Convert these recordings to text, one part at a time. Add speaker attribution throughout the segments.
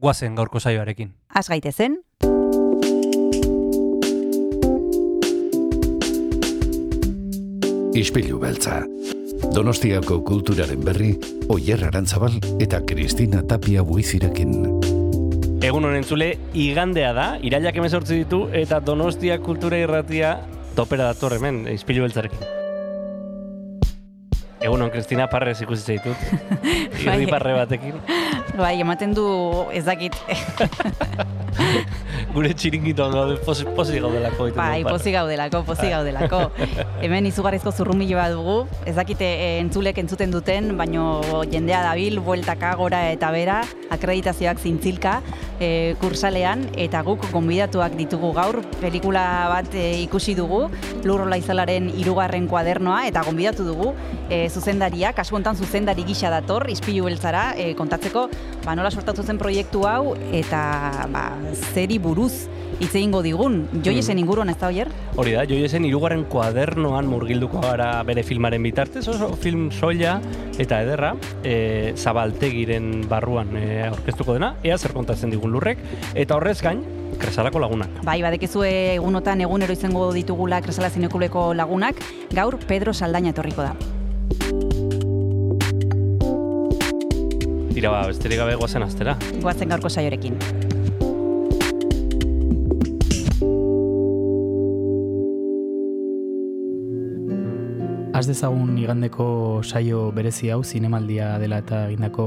Speaker 1: guazen gaurko saioarekin.
Speaker 2: Az gaitezen,
Speaker 3: Ispilu beltza. Donostiako kulturaren berri, Oyer Arantzabal eta Kristina Tapia buizirekin.
Speaker 1: Egun honen zule, igandea da, irailak emezortzi ditu, eta Donostia kultura irratia topera dator hemen, izpilu beltzarekin. Egun hon, Kristina, parrez ikusi zaitut. Irri parre batekin.
Speaker 2: bai, ematen du ez dakit,
Speaker 1: Gure txiringitoan gaude, posi, posi gaudelako.
Speaker 2: bai, pozi gaudelako, pozi gaudelako. Hemen izugarrizko zurrumile bat dugu, ez dakite e, entzulek entzuten duten, baino jendea dabil, bueltaka gora eta bera, akreditazioak zintzilka, e, kursalean, eta guk gonbidatuak ditugu gaur, pelikula bat e, ikusi dugu, Lurrola Izalaren irugarren kuadernoa, eta gonbidatu dugu e, zuzendaria, kasu hontan zuzendari gisa dator, ispilu beltzara, e, kontatzeko, ba, nola sortatu zen proiektu hau, eta ba, zeri buruz hitz egingo digun. Joiesen inguruan ez da oier?
Speaker 1: Hori da, joiesen irugarren kuadernoan murgilduko gara bere filmaren bitartez, oso film soila eta ederra, e, zabaltegiren barruan e, aurkeztuko dena, ea zer kontatzen digun lurrek, eta horrez gain, kresalako lagunak.
Speaker 2: Bai, badekezue egunotan egunero izango ditugula Kresala Zinekuleko lagunak, gaur Pedro Saldaina etorriko da.
Speaker 1: Tira ba, besterik gabe goazen astera.
Speaker 2: Goazen gaurko saiorekin.
Speaker 4: Az dezagun igandeko saio berezi hau, zinemaldia dela eta egindako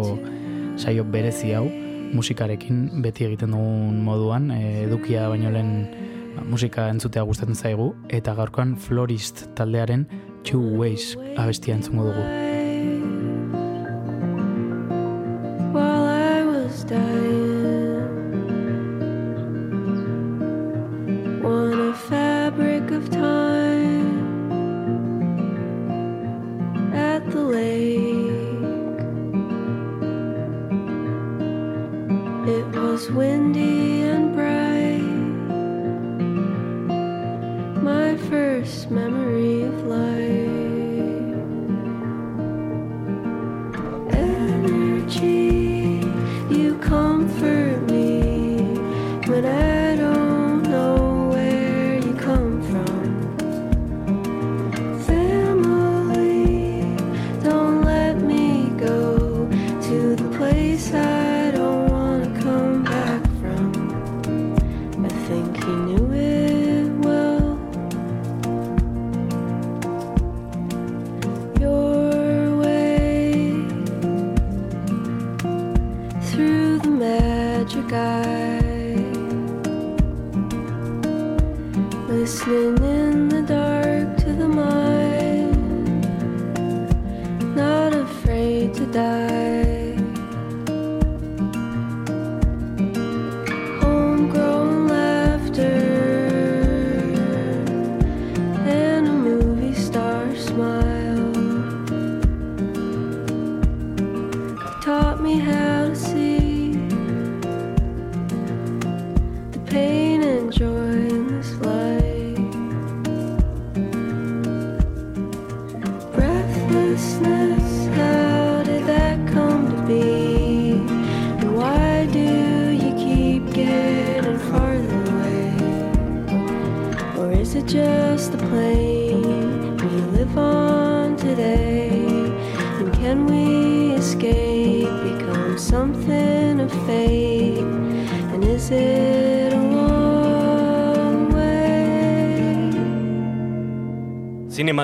Speaker 4: saio berezi hau, musikarekin beti egiten dugun moduan, e, edukia baino lehen ba, musika entzutea gustatzen zaigu, eta gaurkoan Florist taldearen Two Ways abestia entzungo dugu.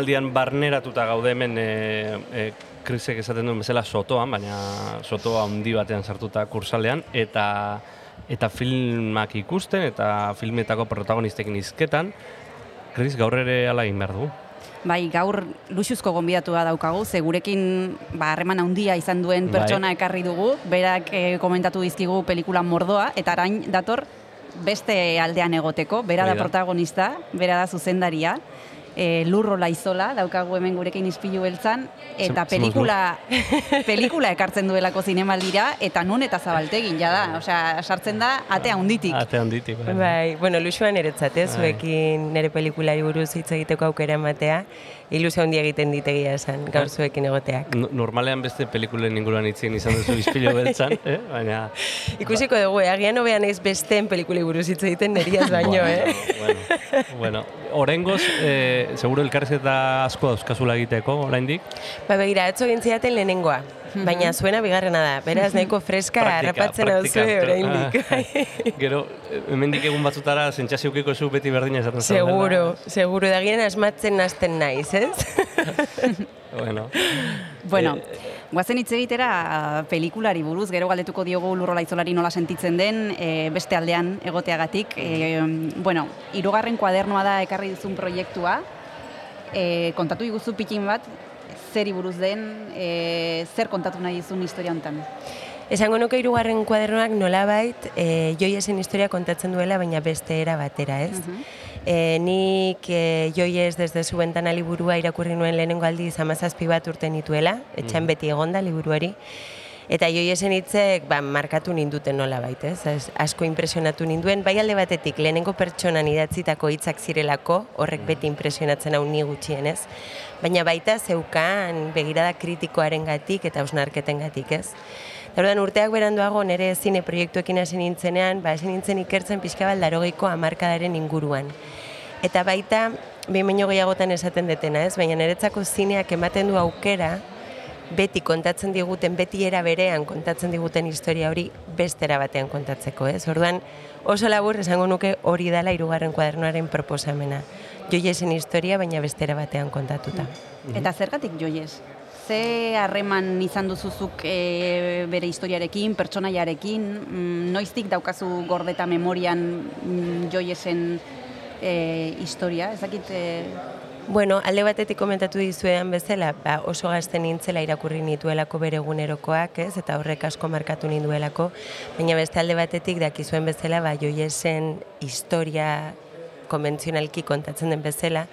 Speaker 1: Zinemaldian barneratuta gaude hemen e, e, Krisek esaten duen bezala sotoan, baina sotoa handi batean sartuta kursalean, eta eta filmak ikusten, eta filmetako protagonisten izketan, Kris, gaur ere ala egin behar du.
Speaker 2: Bai, gaur luxuzko gonbidatua daukagu, ze gurekin ba, harreman handia izan duen
Speaker 1: Bai.
Speaker 2: pertsona ekarri dugu, berak eh, komentatu dizkigu pelikula mordoa, eta arain dator beste aldean egoteko, bera da. protagonista, bera da zuzendaria, e, lurro laizola, daukagu hemen gurekin izpilu beltzan, eta
Speaker 1: semos
Speaker 2: pelikula, pelikula ekartzen duelako zinemaldira, eta nun eta zabaltegin, jada, osea, sartzen da atea hunditik.
Speaker 1: Ate handitik. bai.
Speaker 5: Bai, bueno, luxuan eretzat, ez,
Speaker 1: Bai.
Speaker 5: zuekin nire pelikulari buruz hitz egiteko aukera ematea, ilusio handia egiten ditegia esan, gaur zuekin egoteak.
Speaker 1: No- Normalean beste pelikulen inguruan itzien izan duzu izpilo beltzan, eh? baina...
Speaker 5: Ikusiko dugu, eh? agian hobean ez besteen pelikulei buruz hitz egiten neriaz baino, eh?
Speaker 1: Bueno, bueno. Orengoz, eh, seguro elkarrizketa asko dauzkazula egiteko, oraindik.
Speaker 5: Ba, begira, atzo gintziaten lehenengoa, baina zuena bigarrena da, beraz nahiko freska harrapatzen
Speaker 1: praktika,
Speaker 5: dauzue oraindik.
Speaker 1: Ah. Gero, hemendik egun batzutara zentxaziukiko zu beti berdina esaten zaudela.
Speaker 5: Seguro, seguro, da gien asmatzen hasten naiz, ez?
Speaker 1: Bueno,
Speaker 2: Bueno,
Speaker 1: Eh,
Speaker 2: guazen hitz egitera pelikulari buruz, gero galdetuko diogu lurro laizolari nola sentitzen den, e, beste aldean egoteagatik. E, bueno, irugarren kuadernoa da ekarri duzun proiektua, e, kontatu iguzu pikin bat, zeri buruz den, e, zer kontatu nahi dizun historia honetan.
Speaker 5: Esango nuke hirugarren kuadernoak nolabait e, joiesen historia kontatzen duela, baina beste era batera, ez? E, nik e, joies desde zu bentana liburua irakurri nuen lehenengo aldiz amazazpi bat urte nituela, etxan beti egonda liburuari, Eta joiesen hitzek ba, markatu ninduten nola ez? Ez, Asko impresionatu ninduen, bai alde batetik lehenengo pertsonan idatzitako hitzak zirelako, horrek beti impresionatzen hau ni gutxienez, baina baita zeukan begirada kritikoaren gatik eta ausnarketen gatik, ez? Orduan urteak beranduago nire zine proiektuekin hasi nintzenean, ba, hasi nintzen ikertzen pixka bat larogeiko amarkadaren inguruan. Eta baita, behin baino gehiagotan esaten detena, ez? Baina niretzako zineak ematen du aukera, beti kontatzen diguten, beti era berean kontatzen diguten historia hori bestera batean kontatzeko, ez? Orduan, oso labur esango nuke hori dela hirugarren kuadernoaren proposamena. Joiesen historia, baina bestera batean kontatuta.
Speaker 2: Eta zergatik joies? Ze harreman izan duzuzuk e, bere historiarekin, pertsonaiarekin, mm, noiztik daukazu gordeta memorian mm, joiesen e, historia, ez dakit... E,
Speaker 5: Bueno, alde batetik komentatu dizuean bezala, ba, oso gazte nintzela irakurri nituelako bere egunerokoak, ez? Eta horrek asko markatu ninduelako, baina beste alde batetik dakizuen bezala, ba, joiesen historia konbentzionalki kontatzen den bezala,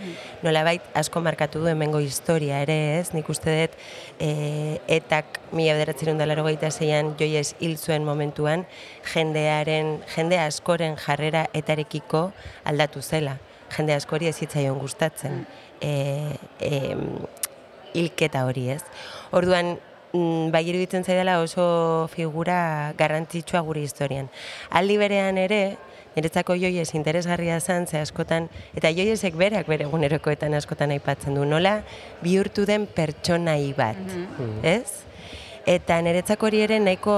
Speaker 5: nolabait asko markatu du hemengo historia ere, ez? Nik uste dut e, etak mila bederatzen dut gehieta zeian joies hil zuen momentuan, jendearen, jende askoren jarrera etarekiko aldatu zela. Jende askori ez hitzaion gustatzen e, e, hilketa hori, ez? Orduan, mm, bai iruditzen zaidala oso figura garrantzitsua gure historian. Aldi berean ere, niretzako joies interesgarria zen, ze askotan, eta joiesek berak bere egunerokoetan askotan aipatzen du, nola bihurtu den pertsonai bat, ez? Eta niretzako hori ere nahiko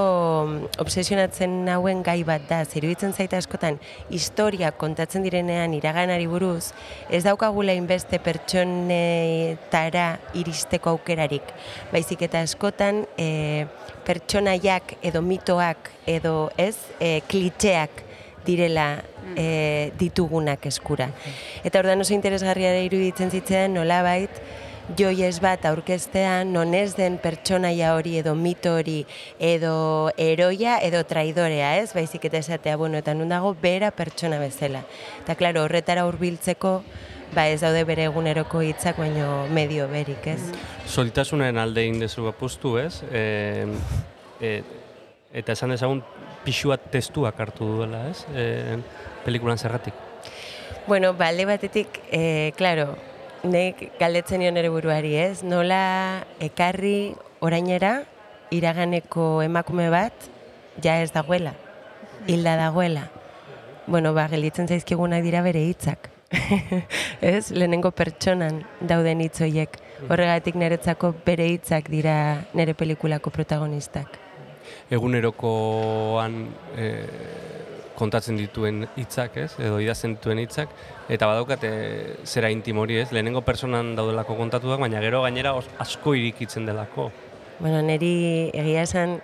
Speaker 5: mm, obsesionatzen nauen gai bat da, ziruditzen zaita askotan, historia kontatzen direnean iraganari buruz, ez daukagula inbeste pertsonetara iristeko aukerarik. Baizik eta askotan e, pertsonaiak edo mitoak edo ez e, klitxeak direla e, ditugunak eskura. Eta ordan oso interesgarria ere iruditzen zitzen nolabait, joies bat aurkeztean non ez den pertsonaia hori edo mito hori edo eroia edo traidorea, ez? Baizik eta esatea, bueno, eta nun dago bera pertsona bezala. Eta claro, horretara hurbiltzeko ba ez daude bere eguneroko hitzak baino medio berik, ez?
Speaker 1: Soltasunen alde indezu apustu, ez? E, e, eta esan dezagun pixua testuak hartu duela, ez? E, pelikulan zergatik.
Speaker 5: Bueno, ba, alde batetik, e, claro, nek galdetzen nion ere buruari, ez? Nola ekarri orainera iraganeko emakume bat ja ez dagoela, hilda dagoela. Bueno, ba, gelditzen zaizkigunak dira bere hitzak. ez? Lehenengo pertsonan dauden hitz horiek. Horregatik niretzako bere hitzak dira nire pelikulako protagonistak.
Speaker 1: Egunerokoan e, kontatzen dituen hitzak, ez? Edo idazten dituen hitzak eta badaukate zera intimo hori, ez? Lehenengo personan daudelako kontatuak, baina gero gainera asko irikitzen delako.
Speaker 5: Bueno, niri egia esan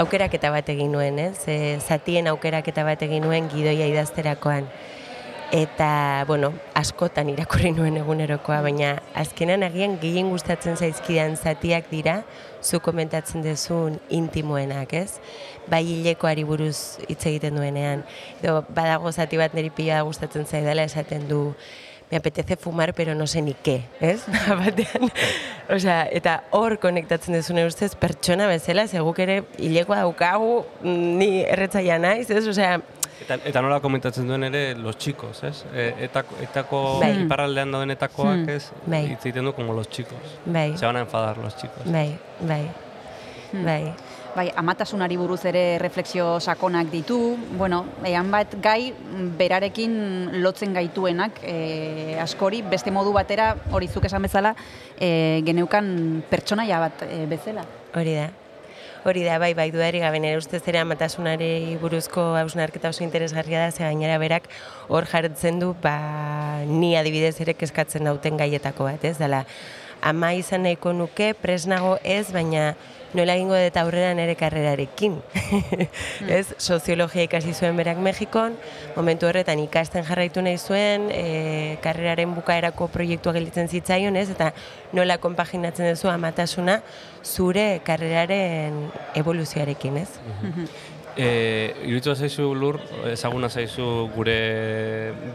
Speaker 5: aukeraketa bat egin nuen, ez? E, zatien aukeraketa bat egin nuen gidoia idazterakoan. eta, bueno, askotan irakurri nuen egunerokoa, baina azkenan agian gehien gustatzen zaizkidan zatiak dira, zu komentatzen duzun intimoenak, ez? Bai hilekoari buruz hitz egiten duenean. Edo badago zati bat niri pila gustatzen zaidala esaten du, me apetece fumar, pero no sé ni qué, ez? Batean, osea, eta hor konektatzen duzune ustez, pertsona bezala, seguk ere hilekoa daukagu, mm, ni erretzaia naiz, ez? Osea,
Speaker 1: Eta, eta nola komentatzen duen ere los chicos, ez? E, etako, etako
Speaker 5: Bai.
Speaker 1: iparraldean dauden etakoak,
Speaker 2: Hmm.
Speaker 1: ez?
Speaker 5: Bai.
Speaker 1: Hitz egiten du como los chicos.
Speaker 5: bai,
Speaker 1: Se van a enfadar los chicos.
Speaker 5: bai, bai,
Speaker 2: Hmm.
Speaker 5: bai.
Speaker 2: Bai, amatasunari buruz ere refleksio sakonak ditu. Bueno, ean bat gai berarekin lotzen gaituenak e, askori, beste modu batera, hori zuk esan bezala, e, geneukan pertsonaia bat e, bezala.
Speaker 5: Hori da. Hori da, bai, bai, dudari gabe, nire ustez ere amatasunari buruzko hausnarketa oso interesgarria da, ze gainera berak hor jartzen du, ba, ni adibidez ere kezkatzen dauten gaietako bat, ez? Dala, ama izan nahiko nuke, presnago ez, baina nola egingo dut aurrera nire karrerarekin. ez, soziologia ikasi zuen berak Mexikon, momentu horretan ikasten jarraitu nahi zuen, e, karreraren bukaerako proiektua gelditzen zitzaion, ez? Eta nola konpaginatzen duzu amatasuna zure karreraren evoluzioarekin, ez?
Speaker 1: E, iruditu zaizu lur, ezaguna zaizu gure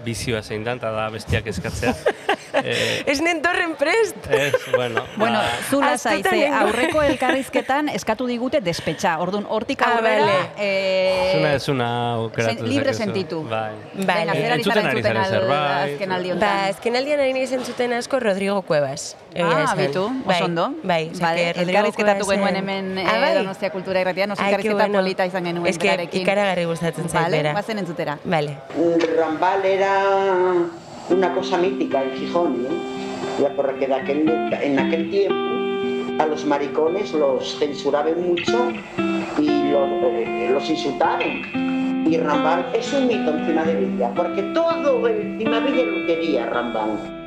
Speaker 1: bizioa zein da, eta da bestiak eskatzea. e,
Speaker 5: Ez nentorren prest!
Speaker 1: ez, bueno,
Speaker 2: Bueno,
Speaker 1: ba,
Speaker 2: zu lasai,
Speaker 5: Askotan
Speaker 2: ze
Speaker 5: nengo-
Speaker 2: aurreko elkarrizketan eskatu digute despetxa. Orduan, hortik
Speaker 5: Ah,
Speaker 2: aurrera...
Speaker 5: bale.
Speaker 2: eh,
Speaker 1: zuna ez zuna aukeratu
Speaker 2: sen- libre sentitu.
Speaker 1: Bai.
Speaker 5: Bai.
Speaker 2: Venga, zer
Speaker 1: Entzuten ari
Speaker 2: entzuten
Speaker 1: zara
Speaker 2: al-
Speaker 1: zerbait.
Speaker 2: azken aldi
Speaker 5: Ba, ezken aldian ari nahi zentzuten asko Rodrigo Cuevas.
Speaker 2: Ah,
Speaker 5: esan.
Speaker 2: bitu,
Speaker 5: Bai,
Speaker 2: oso ondo.
Speaker 5: Bai, osea
Speaker 2: Vale,
Speaker 5: que Rodrigo
Speaker 2: elkarrizketatu genuen hemen eh,
Speaker 5: Ah, bai?
Speaker 2: Donostia Kultura Irratian, oso
Speaker 5: que
Speaker 2: elkarrizketa
Speaker 5: bueno.
Speaker 2: polita izan genuen
Speaker 5: Es que
Speaker 2: berarekin.
Speaker 5: ikaragarri gustatzen zait
Speaker 2: Vale, bazen entzutera.
Speaker 5: Vale.
Speaker 6: Rambal era una cosa mítica en Gijón, porque en aquel tiempo a los maricones los censuraban mucho y los, eh, insultaban. Y Rambal es un mito encima de Villa, porque todo encima de Villa lo quería Rambal.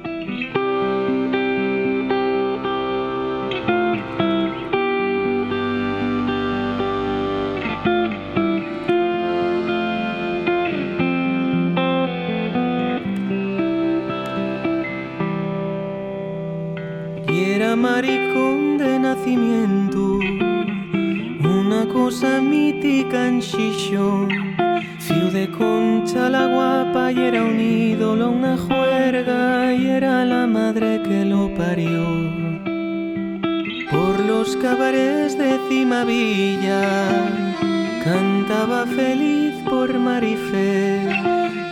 Speaker 7: Cosa mítica en. Fiu de concha la guapa y era un ídolo, una juerga y era la madre que lo parió. Por los cabarets de Cimavilla cantaba feliz por Marifé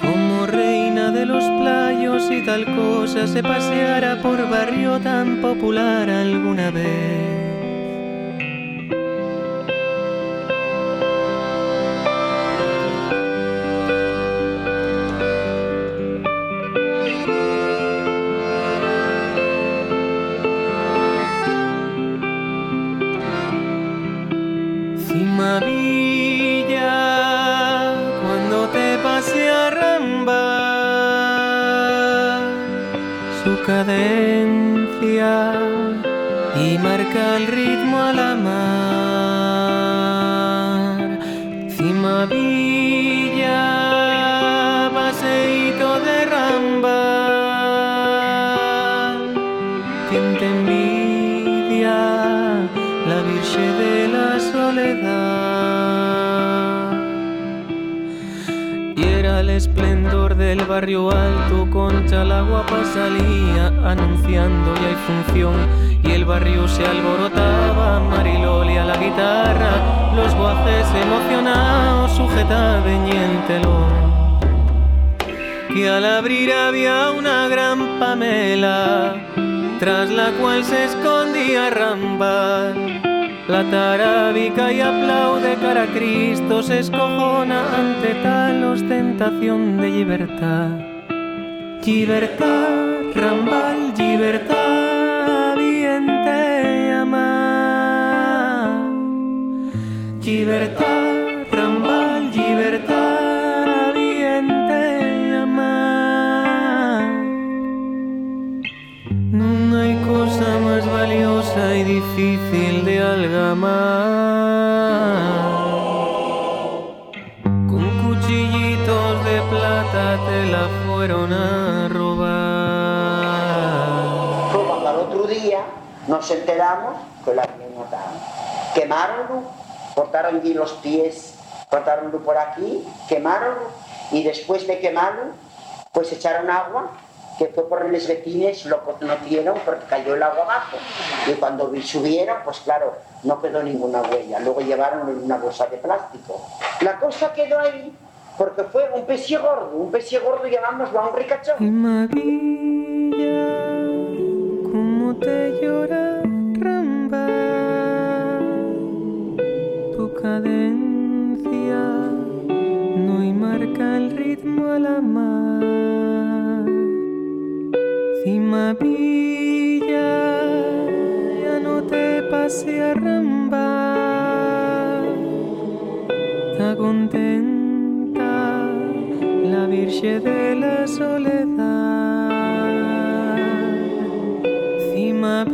Speaker 7: como reina de los playos y tal cosa se paseara por barrio tan popular alguna vez. Cadencia y marca el ritmo a la del barrio alto, concha la guapa salía anunciando ya hay función. Y el barrio se alborotaba, Mariloli a la guitarra, los guajes emocionados sujetaban y el telón que al abrir había una gran pamela, tras la cual se escondía Rambal. La tarábica y aplaude cara a Cristo, se escojona ante tal ostentación de libertad. Libertad, Rambal, libertad, bien te amar. Libertad, fueron a robar.
Speaker 6: Fue cuando al otro día nos enteramos que la habían matado. Quemaronlo, cortaron allí los pies, cortaronlo por aquí, quemaronlo y después de quemarlo, pues echaron agua que fue por los vecinos, lo conocieron porque cayó el agua abajo. Y cuando subieron, pues claro, no quedó ninguna huella. Luego llevaron una bolsa de plástico. La cosa quedó ahí porque fue un pecie gordo, un pecie gordo llamámoslo a un ricachón.
Speaker 7: María, cómo te llora Ramba, tu cadencia no y marca el ritmo a la mar. Cima Villa, ya no te pase a Ramba, la Virgen de la Soledad. Cima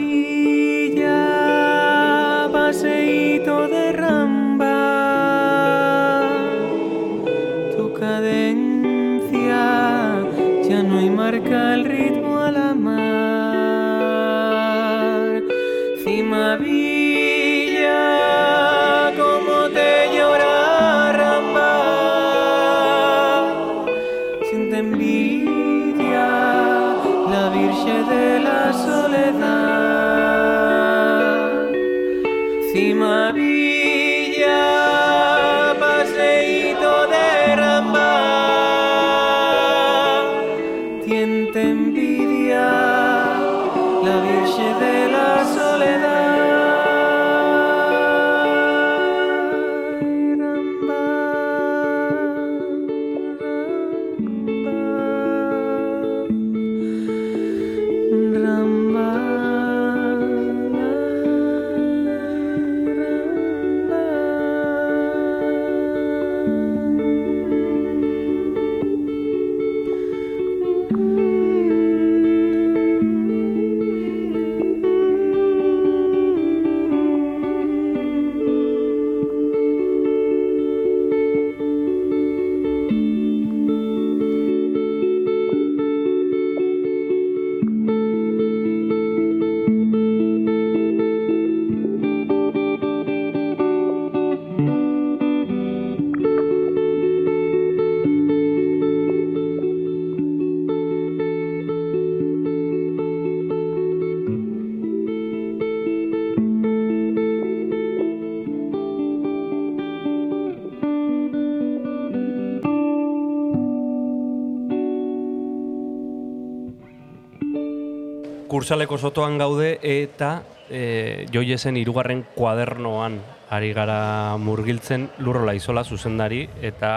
Speaker 1: Kursaleko sotoan gaude eta e, joiesen hirugarren kuadernoan ari gara murgiltzen lurrola izola zuzendari eta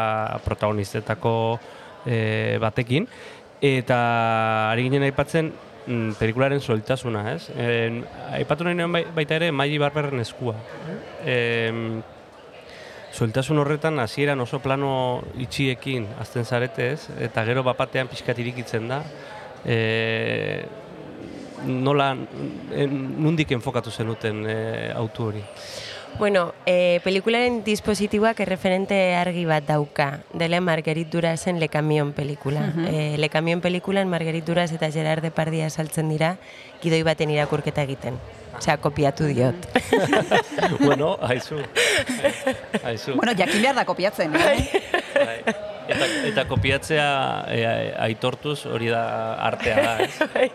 Speaker 1: protagonistetako e, batekin. Eta ari ginen aipatzen mm, pelikularen soltasuna, ez? E, aipatu nahi nuen bai- baita ere Maili Barberren eskua. E, Soltasun horretan hasieran oso plano itxiekin azten zarete ez, eta gero bapatean pixkat irikitzen da. E, nola, en, nundik enfokatu zenuten e, autu hori?
Speaker 5: Bueno, e, pelikularen dispositiboak erreferente argi bat dauka. Dele Marguerite Durazen Le Camion pelikula. e, Le Camion pelikulan Marguerite Duras eta Gerard Depardia saltzen dira gidoi baten irakurketa egiten. Osea, kopiatu diot.
Speaker 1: bueno, haizu. Haizu.
Speaker 2: Bueno, jakin behar da kopiatzen, eh?
Speaker 1: Eta, eta kopiatzea e, aitortuz hori da artea da, ez?
Speaker 5: bai,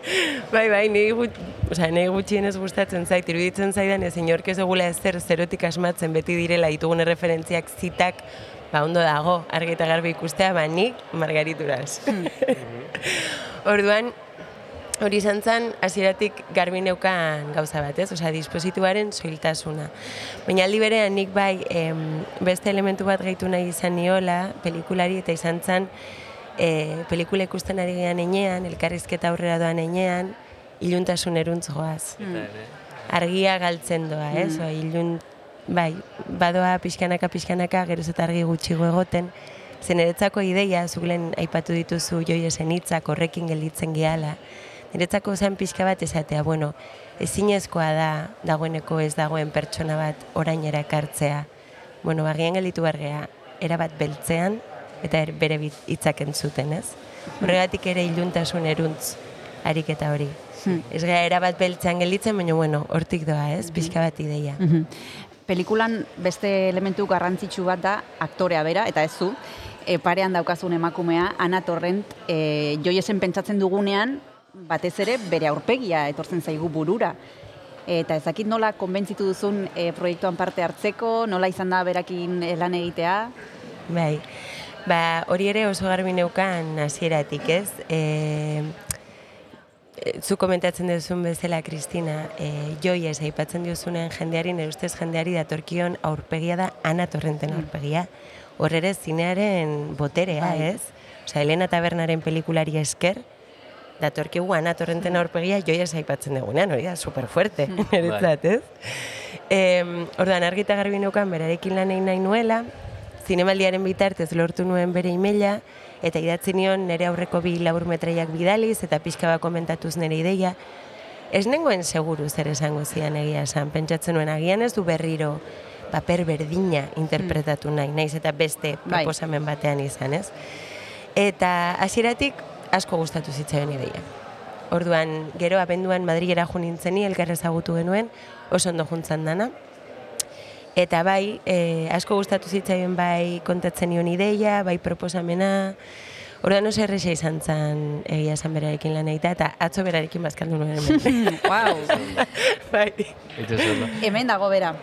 Speaker 5: bai, bai, niri, gut, osea, niri gutxienez gustatzen zait, iruditzen zaidan ez inork ez dugula ezer zerotik asmatzen beti direla ditugun referentziak zitak, ba ondo dago, argi eta garbi ikustea, ba nik margarituraz. Orduan, hori izan zen, hasieratik garbi neukan gauza bat, ez? Osea, dispositiboaren soiltasuna. Baina aldi berean nik bai em, beste elementu bat gehitu nahi izan niola pelikulari eta izan zen e, pelikula ikusten ari gean enean, elkarrizketa aurrera doan enean, iluntasun eruntz goaz. Argia galtzen doa, ez? Oa, ilun, bai, badoa pixkanaka pixkanaka, geroz eta argi gutxigo egoten, zen niretzako ideia, zuglen aipatu dituzu joiesen hitzak horrekin gelditzen gehala, niretzako zen pixka bat esatea, bueno, ezinezkoa da dagoeneko ez dagoen pertsona bat orainera ekartzea. Bueno, bagian gelditu behar gea, erabat beltzean, eta er- bere hitzak entzuten, ez? Horregatik ere iluntasun eruntz ariketa hori.
Speaker 2: Hmm.
Speaker 5: Ez gara erabat beltzean gelditzen, baina bueno, hortik doa, ez? Pixka bat ideia.
Speaker 2: Mhm. Pelikulan beste elementu garrantzitsu bat da aktorea bera, eta ez zu, e, parean daukazun emakumea, Ana Torrent, e, joiesen pentsatzen dugunean, batez ere bere aurpegia etortzen zaigu burura. Eta ezakit nola konbentzitu duzun e, proiektuan parte hartzeko, nola izan da berakin e, lan egitea,
Speaker 5: Bai, ba, hori ere oso garbi neukan hasieratik, ez? E, e, zu komentatzen duzun bezala, Kristina, e, joi ez aipatzen diozunen jendeari, nire ustez jendeari datorkion aurpegia da Ana Torrenten aurpegia. Hor ere zinearen boterea,
Speaker 2: Bai.
Speaker 5: ez? Osa, Elena Tabernaren pelikulari esker, datorkigu Ana Torrenten aurpegia joi ez aipatzen dugunean, hori da, superfuerte, niretzat, ez? Em, orduan, argita garbi neukan berarekin lan egin nahi nuela, zinemaldiaren bitartez lortu nuen bere imela, eta idatzi nion nire aurreko bi labur metraiak bidaliz, eta pixka bat komentatuz nire ideia. Ez nengoen seguru zer esango zian egia esan, pentsatzen nuen agian ez du berriro paper berdina interpretatu nahi, naiz eta beste
Speaker 2: Bai.
Speaker 5: proposamen batean izan, ez? Eta hasieratik asko gustatu zitzaion ideia. Orduan, gero abenduan Madrilera jo nintzeni, elkar ezagutu genuen, oso ondo juntzan dana. Eta bai, e, asko gustatu zitzaion bai kontatzen nion ideia, bai proposamena. Orduan oso erresa izan zen egia esan berarekin lan egitea, eta atzo berarekin bazkaldu nuen hemen.
Speaker 2: wow.
Speaker 5: bai.
Speaker 2: Hemen dago bera.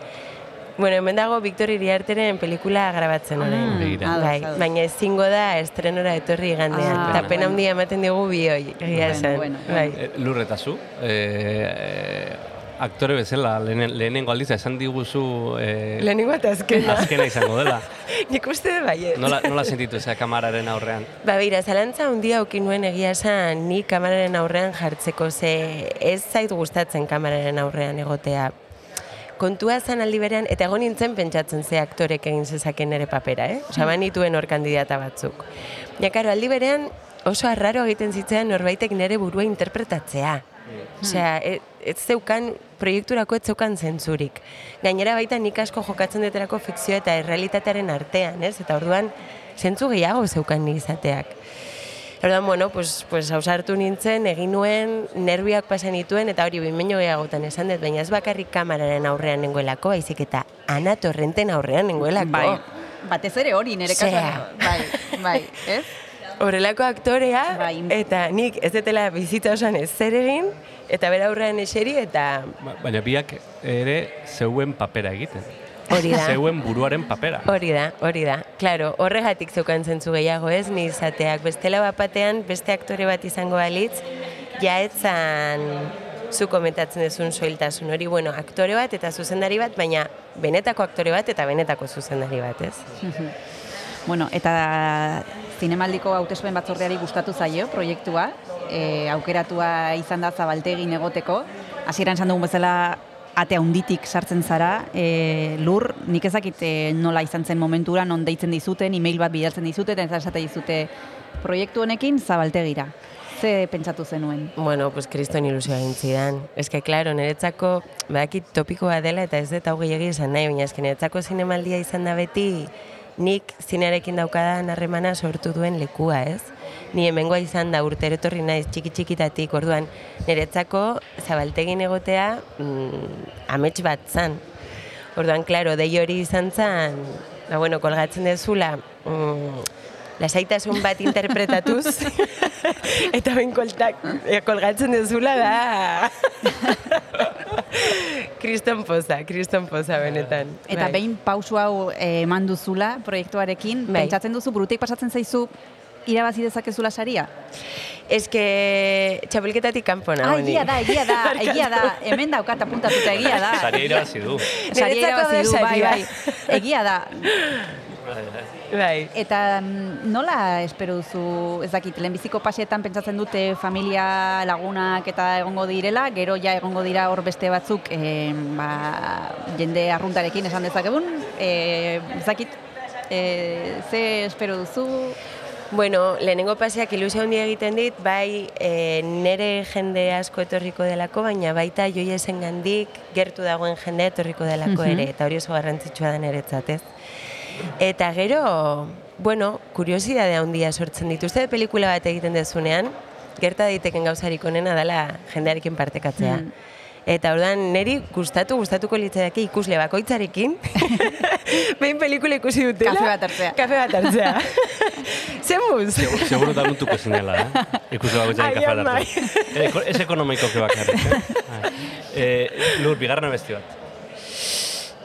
Speaker 5: Bueno, hemen dago Victor Iriarteren pelikula grabatzen orain.
Speaker 2: Mm, ados,
Speaker 5: Bai, baina ezingo da estrenora etorri igandean.
Speaker 2: Ah,
Speaker 5: Eta pena
Speaker 2: bueno.
Speaker 5: handia ematen digu bioi, egia
Speaker 2: Bueno,
Speaker 5: esan.
Speaker 2: bueno,
Speaker 5: bai.
Speaker 1: E, lurretazu, e, e, aktore bezala, lehenen, lehenengo aldiz, esan diguzu e,
Speaker 5: Lehenengo eta azkena.
Speaker 1: azkena izango dela.
Speaker 5: Nik uste dut baiet.
Speaker 1: Nola, nola sentitu eza kamararen aurrean?
Speaker 5: Ba, beira, zalantza handia auki nuen egia esan ni kameraren aurrean jartzeko, ze ez zait gustatzen kameraren aurrean egotea. Kontua zen aldi berean, eta egon nintzen pentsatzen ze aktorek egin zezaken nire papera, eh? Osa, banituen hor kandidata batzuk. Ja, karo, aldi berean oso arraro egiten zitzean norbaitek nire burua interpretatzea. Osea, ez, ez zeukan, proiekturako ez zeukan zentzurik. Gainera baita nik asko jokatzen deterako fikzioa eta errealitatearen artean, ez? Eta orduan, zentzu gehiago zeukan ni izateak. Orduan, bueno, pues, pues hausartu nintzen, egin nuen, nerviak pasan nituen, eta hori bimeño gehiagotan esan dut, baina ez bakarrik kamararen aurrean nengoelako, baizik eta Ana Torrenten aurrean nengoelako.
Speaker 2: Bai, batez ere hori nire kasuan. Bai, bai, ez?
Speaker 5: Horrelako aktorea,
Speaker 2: Bai.
Speaker 5: eta nik ez detela bizitza osoan ez zer egin, eta bera aurrean eseri, eta
Speaker 1: Ba- Baina biak ere zeuen papera egiten.
Speaker 5: Hori da.
Speaker 1: Zeuen buruaren papera.
Speaker 5: Hori da, hori da. Claro, horregatik zeukan zentzu gehiago ez, ni izateak. Bestela bapatean, beste aktore bat izango balitz, ja etzan zu komentatzen duzun soiltasun hori, bueno, aktore bat eta zuzendari bat, baina benetako aktore bat eta benetako zuzendari bat, ez?
Speaker 2: Bueno, eta zinemaldiko hautespen batzordeari gustatu zaio proiektua, e, aukeratua izan da zabaltegin egoteko. Hasieran esan dugun bezala ate handitik sartzen zara, e, lur, nik ezakit e, nola izan zen momentura, non deitzen dizuten, email bat bidaltzen dizuten, eta esate dizute proiektu honekin zabaltegira. Ze pentsatu zenuen?
Speaker 5: Bueno, pues kriston ilusioa egin zidan. Ez que, klaro, niretzako, badakit topikoa dela eta ez dut hau gehiagi izan nahi, baina ez que niretzako zinemaldia izan da beti, nik zinearekin daukadan harremana sortu duen lekua, ez? Ni hemengoa izan da urtero etorri naiz txiki txikitatik, orduan niretzako zabaltegin egotea mm, amets bat zan. Orduan, klaro, dei hori izan zan, ba, bueno, kolgatzen dezula, mm, lasaitasun bat interpretatuz, eta ben koltak, eh, kolgatzen dezula da... kriston poza, kriston poza benetan.
Speaker 2: Eta
Speaker 5: Bai.
Speaker 2: behin pausu hau eh, eman duzula proiektuarekin,
Speaker 5: Bai.
Speaker 2: pentsatzen duzu burutik pasatzen zaizu irabazi dezakezula saria?
Speaker 5: Ez que txapelketatik kanpo nago
Speaker 2: Ah, egia da, egia da, egia da. Hemen daukat apuntatuta egia da.
Speaker 1: Saria irabazi du.
Speaker 2: Saria irabazi du, bai, bai. Egia da.
Speaker 5: Bai.
Speaker 2: Eta mm, nola espero duzu, ez dakit, lehenbiziko paseetan pentsatzen dute familia lagunak eta egongo direla, gero ja egongo dira hor beste batzuk eh, ba, jende arruntarekin esan dezakegun, eh, ez dakit, eh, ze espero duzu,
Speaker 5: Bueno, lehenengo paseak ilusio handia egiten dit, bai e, nere jende asko etorriko delako, baina baita joiesen gandik gertu dagoen jende etorriko delako
Speaker 2: Mhm.
Speaker 5: ere, eta hori oso garrantzitsua da niretzat, ez? Eta gero, bueno, kuriosidade handia sortzen dituzte pelikula bat egiten dezunean, gerta daiteken gauzarik onena dela jendearekin partekatzea.
Speaker 2: Mm.
Speaker 5: Eta ordan neri gustatu gustatuko litzaidake ikusle bakoitzarekin. Behin pelikula ikusi dutela.
Speaker 2: Kafe bat hartzea.
Speaker 5: Kafe bat hartzea. Zemuz?
Speaker 1: Seguro da guntuko zinela, eh? Jari
Speaker 5: Agian
Speaker 1: kafe
Speaker 5: bai.
Speaker 1: hartu. Ez ekonomiko que bakarrik, eh? Eh, Lur, bigarren abesti bat.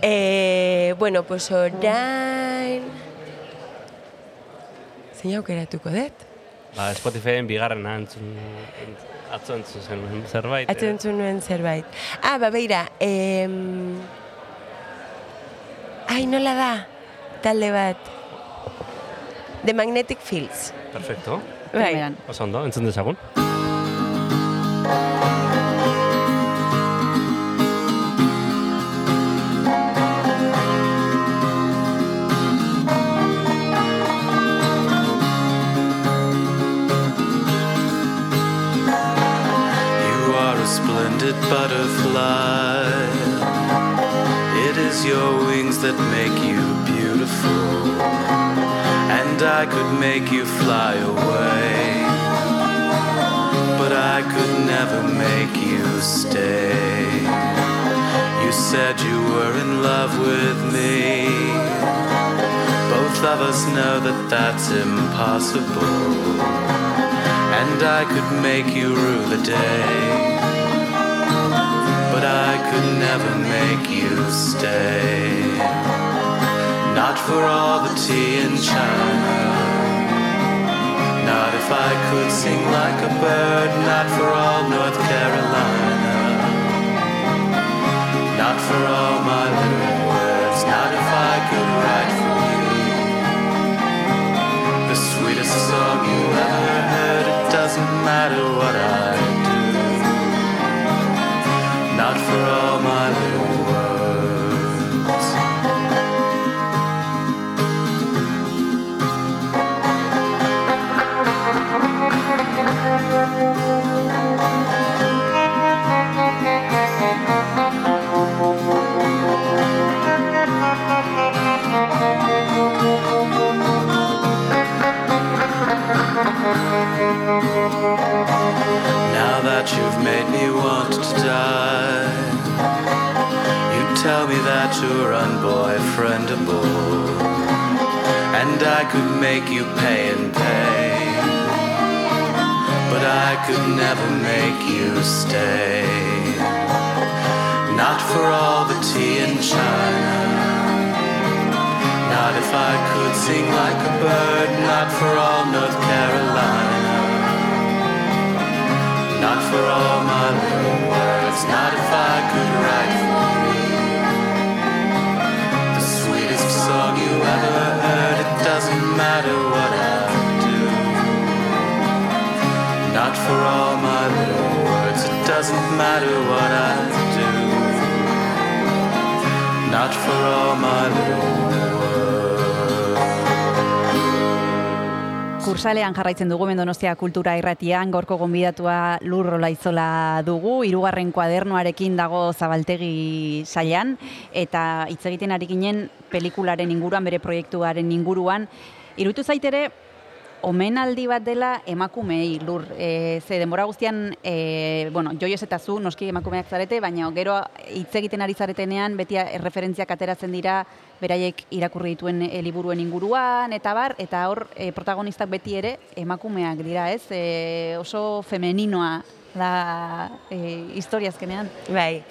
Speaker 5: Eh, bueno, pues orain... Zein aukeratuko dut?
Speaker 1: Ba, Spotifyen bigarren antzun, atzo entzun zen zerbait.
Speaker 5: Atzo entzun nuen zerbait. Ah, ba, beira, em... Ai, nola da? Talde bat. The Magnetic Fields.
Speaker 1: Eh, perfecto.
Speaker 5: Bai.
Speaker 2: Primeran.
Speaker 1: Oso ondo, entzun dezagun.
Speaker 8: Splendid butterfly. It is your wings that make you beautiful. And I could make you fly away. But I could never make you stay. You said you were in love with me. Both of us know that that's impossible and I could make you rue the day. But I could never make you stay. Not for all the tea in China. Not if I could sing like a bird, not for all North Carolina. Not for all my little words, not if I could write for you. The sweetest song you ever heard, it doesn't matter what I me that you're unboyfriendable, and I could make you pay and pay, but I could never make you stay. Not for all the tea in China. Not if I could sing like a bird, not for all North Carolina. Not for all my little words, not if I could write ever heard, it doesn't matter what I do. Not for all my little words, it doesn't matter what I do. Not for all my little words.
Speaker 2: Kursalean jarraitzen dugu Mendonostia Kultura Irratian, gorko gonbidatua Lurrola Izola dugu, hirugarren kuadernoarekin dago Zabaltegi sailan eta hitz egiten ari ginen pelikularen inguruan, bere proiektuaren inguruan. Irutu zaitere omenaldi bat dela emakumeei lur. E, ze denbora guztian, e, bueno, joios eta zu, noski emakumeak zarete, baina gero hitz egiten ari zaretenean, beti erreferentziak ateratzen dira beraiek irakurri dituen e, liburuen inguruan, eta bar, eta hor e, protagonistak beti ere emakumeak dira, ez? E, oso femeninoa da e, historia azkenean.
Speaker 5: Bai,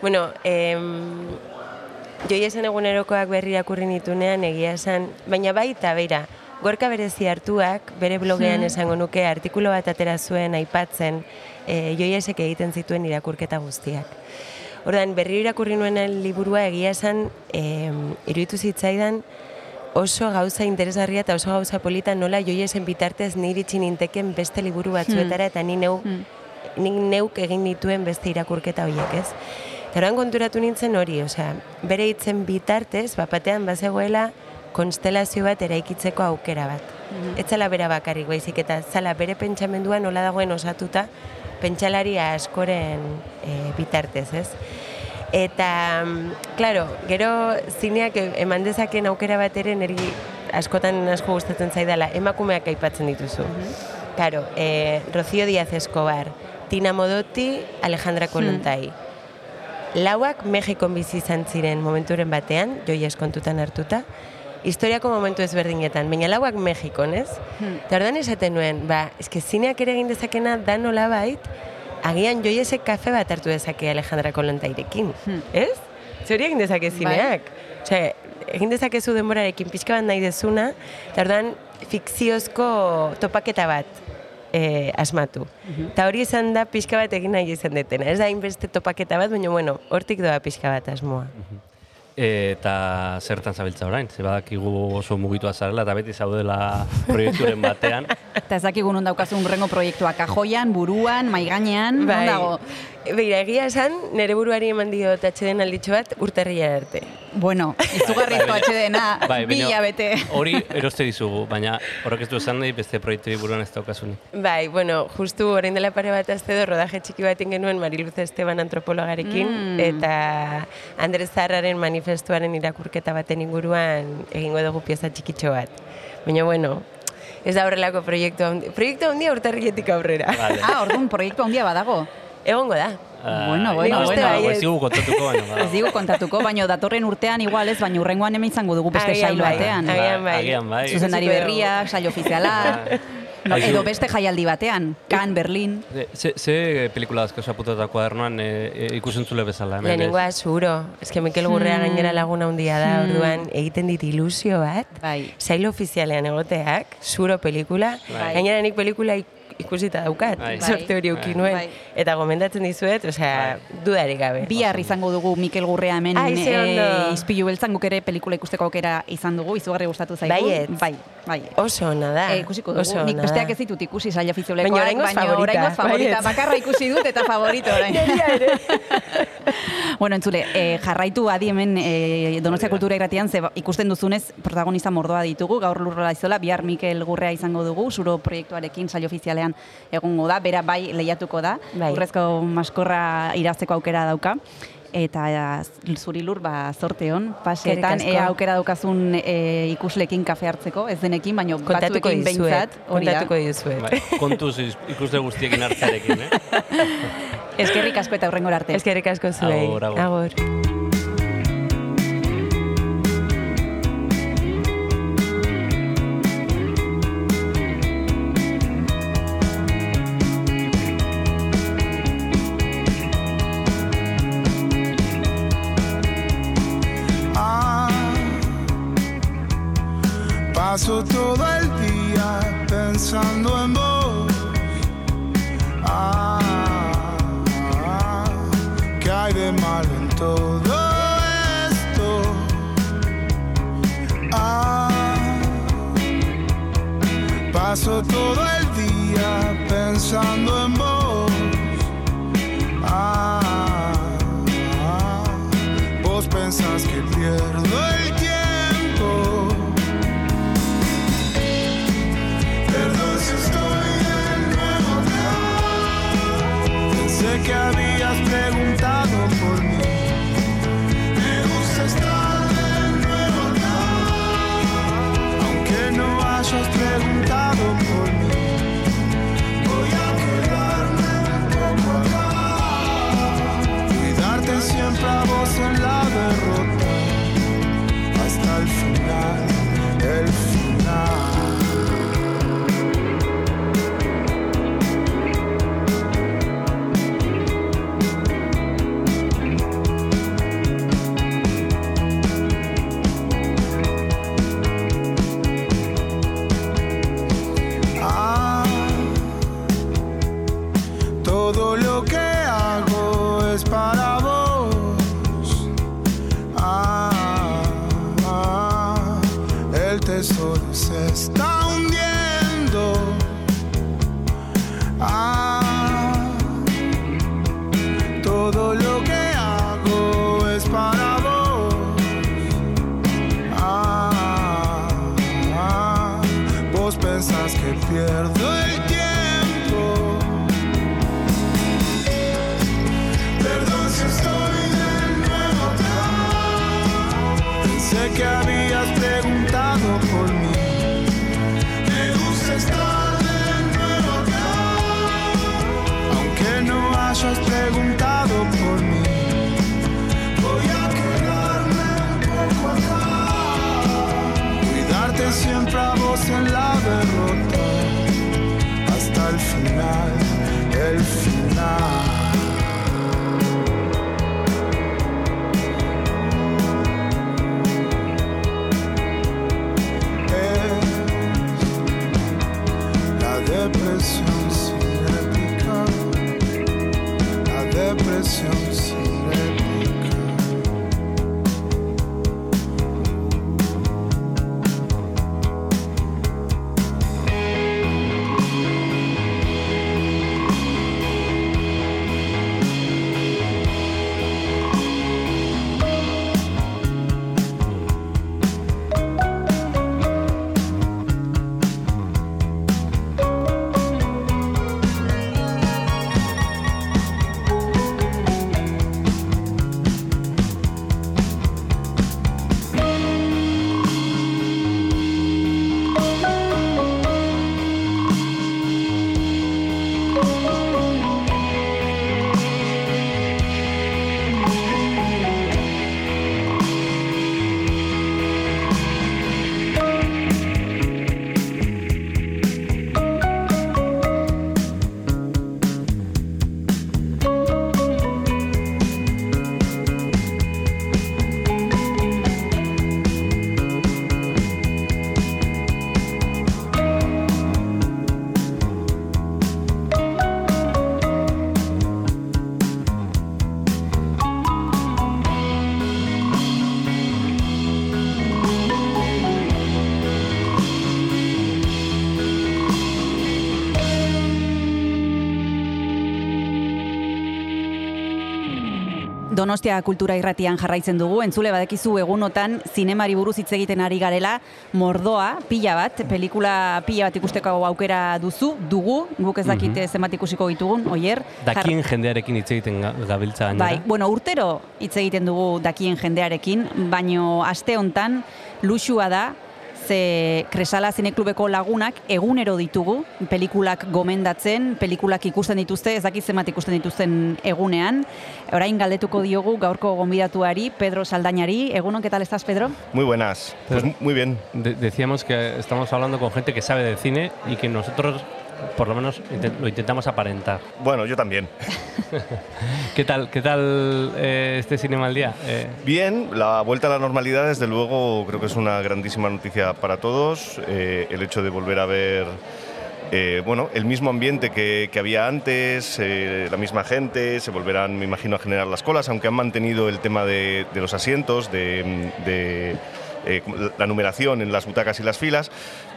Speaker 5: bueno, em, joi esan egunerokoak berri irakurri nitunean egia esan, baina bai eta beira, gorka berezi hartuak, bere blogean
Speaker 2: Hmm.
Speaker 5: esango nuke, artikulu bat atera zuen aipatzen, e, joi esek egiten zituen irakurketa guztiak. Ordan berriro irakurri nuen liburua egia esan, em, iruditu zitzaidan, oso gauza interesgarria eta oso gauza polita nola joiesen bitartez niri itxi ninteken beste liburu batzuetara eta ni neu
Speaker 2: Hmm.
Speaker 5: nik neuk egin dituen beste irakurketa horiek, ez? Eta konturatu nintzen hori, osea, bere hitzen bitartez, bapatean bazegoela konstelazio bat eraikitzeko aukera bat. Ez zala bera bakarrik baizik eta zala bere pentsamendua nola dagoen osatuta pentsalaria askoren e, bitartez, ez? Eta, mm, claro, gero zineak eman dezaken aukera bat ere niri askotan asko gustatzen zaidala, emakumeak aipatzen dituzu. Claro, eh, Rocío Díaz Escobar, Tina Modotti, Alejandra Kolontai. Lauak Mexikon bizi izan ziren momenturen batean, joi eskontutan hartuta, historiako momentu ezberdinetan, baina lauak Mexikon, ez? Eta ordan esaten nuen, ba, eske zineak ere egin dezakena da nola bait, agian joiesek kafe bat hartu dezake Alejandra Kolontairekin, ez? Zer hori egin dezake zineak? Osea, egin dezakezu denborarekin pixka bat nahi dezuna, eta ordan fikziozko topaketa bat e, asmatu. Eta hori izan da pixka bat egin nahi izan detena. Ez da hainbeste topaketa bat, baina bueno, hortik doa pixka bat asmoa.
Speaker 1: Eta zertan zabiltza orain, ze badakigu oso mugitua zarela eta beti zaudela proiekturen batean.
Speaker 2: Eta ez dakigu non daukazun rengo proiektua kajoian, buruan, maiganean, non dago?
Speaker 5: Beira, egia esan, nire buruari eman dio atxeden alditxo bat urtarria arte.
Speaker 2: Bueno, izugarrizko atxedena,
Speaker 1: Bai,
Speaker 2: bi
Speaker 1: baina
Speaker 2: bete.
Speaker 1: Hori eroste dizugu, baina horrek ez du esan nahi beste proiektu buruan ez daukasunik.
Speaker 5: Bai, bueno, justu orain dela pare bat azte do, rodaje txiki bat genuen Mariluz Esteban antropologarekin,
Speaker 2: Mm.
Speaker 5: eta Andres Zarraren manifestuaren irakurketa baten inguruan egingo dugu pieza txikitxo bat. Baina, bueno, ez da horrelako proiektu handi. Proiektu handia urtarrietik aurrera.
Speaker 1: Vale.
Speaker 2: Ah, orduan proiektu handia badago.
Speaker 5: Egongo da.
Speaker 2: Bueno, bueno,
Speaker 5: uste
Speaker 2: bueno.
Speaker 5: baietz.
Speaker 1: Ez digu kontatuko, baina ba.
Speaker 2: Ez digu kontatuko, baino datorren urtean igual ez, baina urrengoan hemen izango dugu beste
Speaker 5: Agian
Speaker 2: sailo
Speaker 5: bai,
Speaker 2: batean.
Speaker 5: agian bai.
Speaker 1: Agian bai.
Speaker 2: Zuzendari
Speaker 5: Ikusiko
Speaker 2: berriak, saio ofiziala, no, edo beste jaialdi batean, Kan, Berlin.
Speaker 1: Ze, ze pelikula dazko zaputeta kuadernoan e, e, ikusentzule bezala. hemen?
Speaker 5: Lehenengoa zuro. Ez que Mikel Gurrea gainera laguna handia da, orduan egiten dit ilusio bat.
Speaker 2: Bai.
Speaker 5: Sailo ofizialean egoteak, zuro pelikula.
Speaker 1: Bai.
Speaker 5: Gainera nik pelikula ik- ikusita daukat,
Speaker 1: Bai.
Speaker 5: sorte hori
Speaker 1: Bai.
Speaker 5: uki nuen.
Speaker 2: Bai.
Speaker 5: Eta gomendatzen dizuet, osea, dudarik gabe.
Speaker 2: Bihar izango dugu Mikel Gurrea hemen
Speaker 5: Ai, ondo.
Speaker 2: eh, izpilu beltzan guk ere pelikula ikusteko aukera izan dugu, izugarri gustatu zaigu.
Speaker 5: Baietz.
Speaker 2: Bai, bai.
Speaker 5: Oso ona da.
Speaker 2: Eh, ikusiko dugu.
Speaker 5: Oso
Speaker 2: Nik besteak ez ditut ikusi saio ofizialekoak,
Speaker 5: Baina oraingoz favorita,
Speaker 2: oraingoz favorita.
Speaker 5: baietz.
Speaker 2: Bakarra ikusi dut eta favorito orain. bueno, entzule, eh, jarraitu adi hemen eh, Donostia Kultura Irratian ze ikusten duzunez protagonista mordoa ditugu, gaur lurrola izola, bihar Mikel Gurrea izango dugu, zuro proiektuarekin saio ofizialean egongo da, bera bai lehiatuko da,
Speaker 5: Bai.
Speaker 2: urrezko maskorra irazteko aukera dauka. Eta eh, zuri lur, ba, zorte paseetan,
Speaker 5: Eskerrik asko.
Speaker 2: ea aukera daukazun e, ikuslekin kafe hartzeko, ez denekin, baino batzuekin
Speaker 5: dizuet.
Speaker 2: behintzat, hori da.
Speaker 5: Kontatuko dizuet.
Speaker 1: Bai, kontuz ikusle guztiekin hartzarekin, eh?
Speaker 2: Eskerrik asko eta hurrengora arte.
Speaker 5: Eskerrik asko zuei.
Speaker 1: Agur, agur.
Speaker 5: agur.
Speaker 9: Paso todo el día pensando en vos. Ah, ¿qué hay de malo en todo esto? Ah, paso todo el día pensando en vos. Ah, vos pensás que pierdo Que habías preguntado por mí. Me gusta estar de nuevo acá. Aunque no hayas preguntado por mí. Voy a quedarme un poco acá y darte siempre a vos en la derrota hasta el final, el final.
Speaker 2: Donostia kultura irratian jarraitzen dugu, entzule badekizu egunotan zinemari buruz hitz egiten ari garela, mordoa, pila bat, pelikula pila bat ikusteko aukera duzu, dugu, guk ez dakite zenbat ikusiko ditugun, oier.
Speaker 1: Dakien jendearekin hitz egiten ga- gabiltza gainera.
Speaker 2: Bai, bueno, urtero hitz egiten dugu dakien jendearekin, baino aste hontan luxua da, ze Kresala Zineklubeko lagunak egunero ditugu, pelikulak gomendatzen, pelikulak ikusten dituzte, ez dakit zenbat ikusten dituzten egunean. Orain galdetuko diogu gaurko gonbidatuari, Pedro Saldañari. Egunon, ¿qué tal estás, Pedro?
Speaker 10: Muy buenas. Pues muy bien.
Speaker 1: De- decíamos que estamos hablando con gente que sabe de cine y que nosotros, por lo menos, lo intentamos aparentar.
Speaker 10: Bueno, yo también.
Speaker 1: ¿Qué tal, qué tal eh, este Cinema al Día? Eh,
Speaker 10: Bien, la vuelta a la normalidad, desde luego, creo que es una grandísima noticia para todos. Eh, el hecho de volver a ver eh, bueno, el mismo ambiente que, que había antes, eh, la misma gente, se volverán, me imagino, a generar las colas, aunque han mantenido el tema de, de los asientos, de, de, eh, la numeración en las butacas y las filas.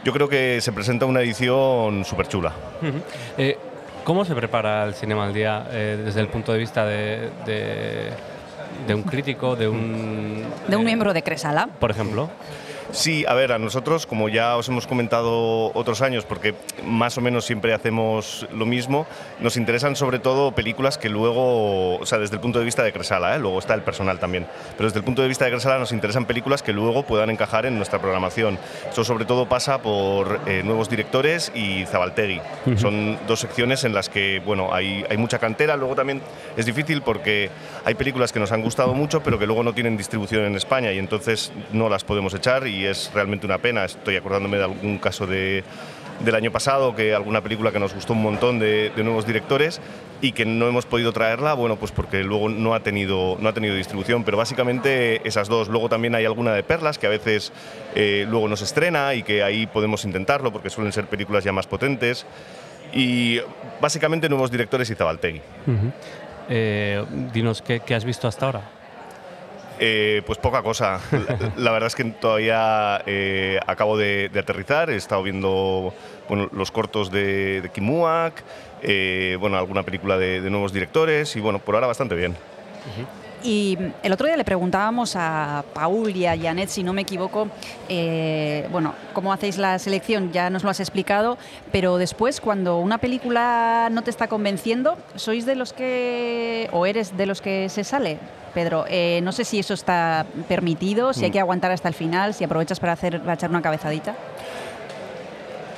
Speaker 10: Yo creo que se presenta una edición súper chula.
Speaker 1: Eh, ¿Cómo se prepara el Cinema al Día eh, desde el punto de vista de, de- de un crítico, de un...
Speaker 2: De un miembro de Cresala.
Speaker 1: Por ejemplo.
Speaker 10: Sí, a ver, a nosotros, como ya os hemos comentado otros años, porque más o menos siempre hacemos lo mismo, nos interesan sobre todo películas que luego, o sea, desde el punto de vista de Cresala, ¿eh? luego está el personal también, pero desde el punto de vista de Cresala nos interesan películas que luego puedan encajar en nuestra programación. Eso sobre todo pasa por eh, nuevos directores y Zabaltegui. Son dos secciones en las que, bueno, hay, hay mucha cantera, luego también es difícil porque hay películas que nos han gustado mucho, pero que luego no tienen distribución en España y entonces no las podemos echar y es realmente una pena. Estoy acordándome de algún caso de, del año pasado, que alguna película que nos gustó un montón de, de nuevos directores y que no hemos podido traerla, bueno, pues porque luego no ha tenido, no ha tenido distribución, pero básicamente esas dos. Luego también hay alguna de Perlas que a veces eh, luego nos estrena y que ahí podemos intentarlo porque suelen ser películas ya más potentes. Y básicamente nuevos directores y Zabaltegui.
Speaker 1: Ujú. Eh, dinos, ¿qué, qué has visto hasta ahora?
Speaker 10: Eh, pues poca cosa. La, verdad es que todavía eh, acabo de, aterrizar. He estado viendo bueno, los cortos de, de Kimuak, eh, bueno, alguna película de, de nuevos directores y bueno, por ahora bastante bien.
Speaker 2: Y el otro día le preguntábamos a Paul y a Janet, si no me equivoco, eh, bueno, cómo hacéis la selección, ya nos lo has explicado, pero después cuando una película no te está convenciendo, ¿sois de los que, o eres de los que se sale? Pedro, eh, no sé si eso está permitido, si hay
Speaker 10: Mm.
Speaker 2: que aguantar hasta el final, si aprovechas para, hacer, para echar una cabezadita.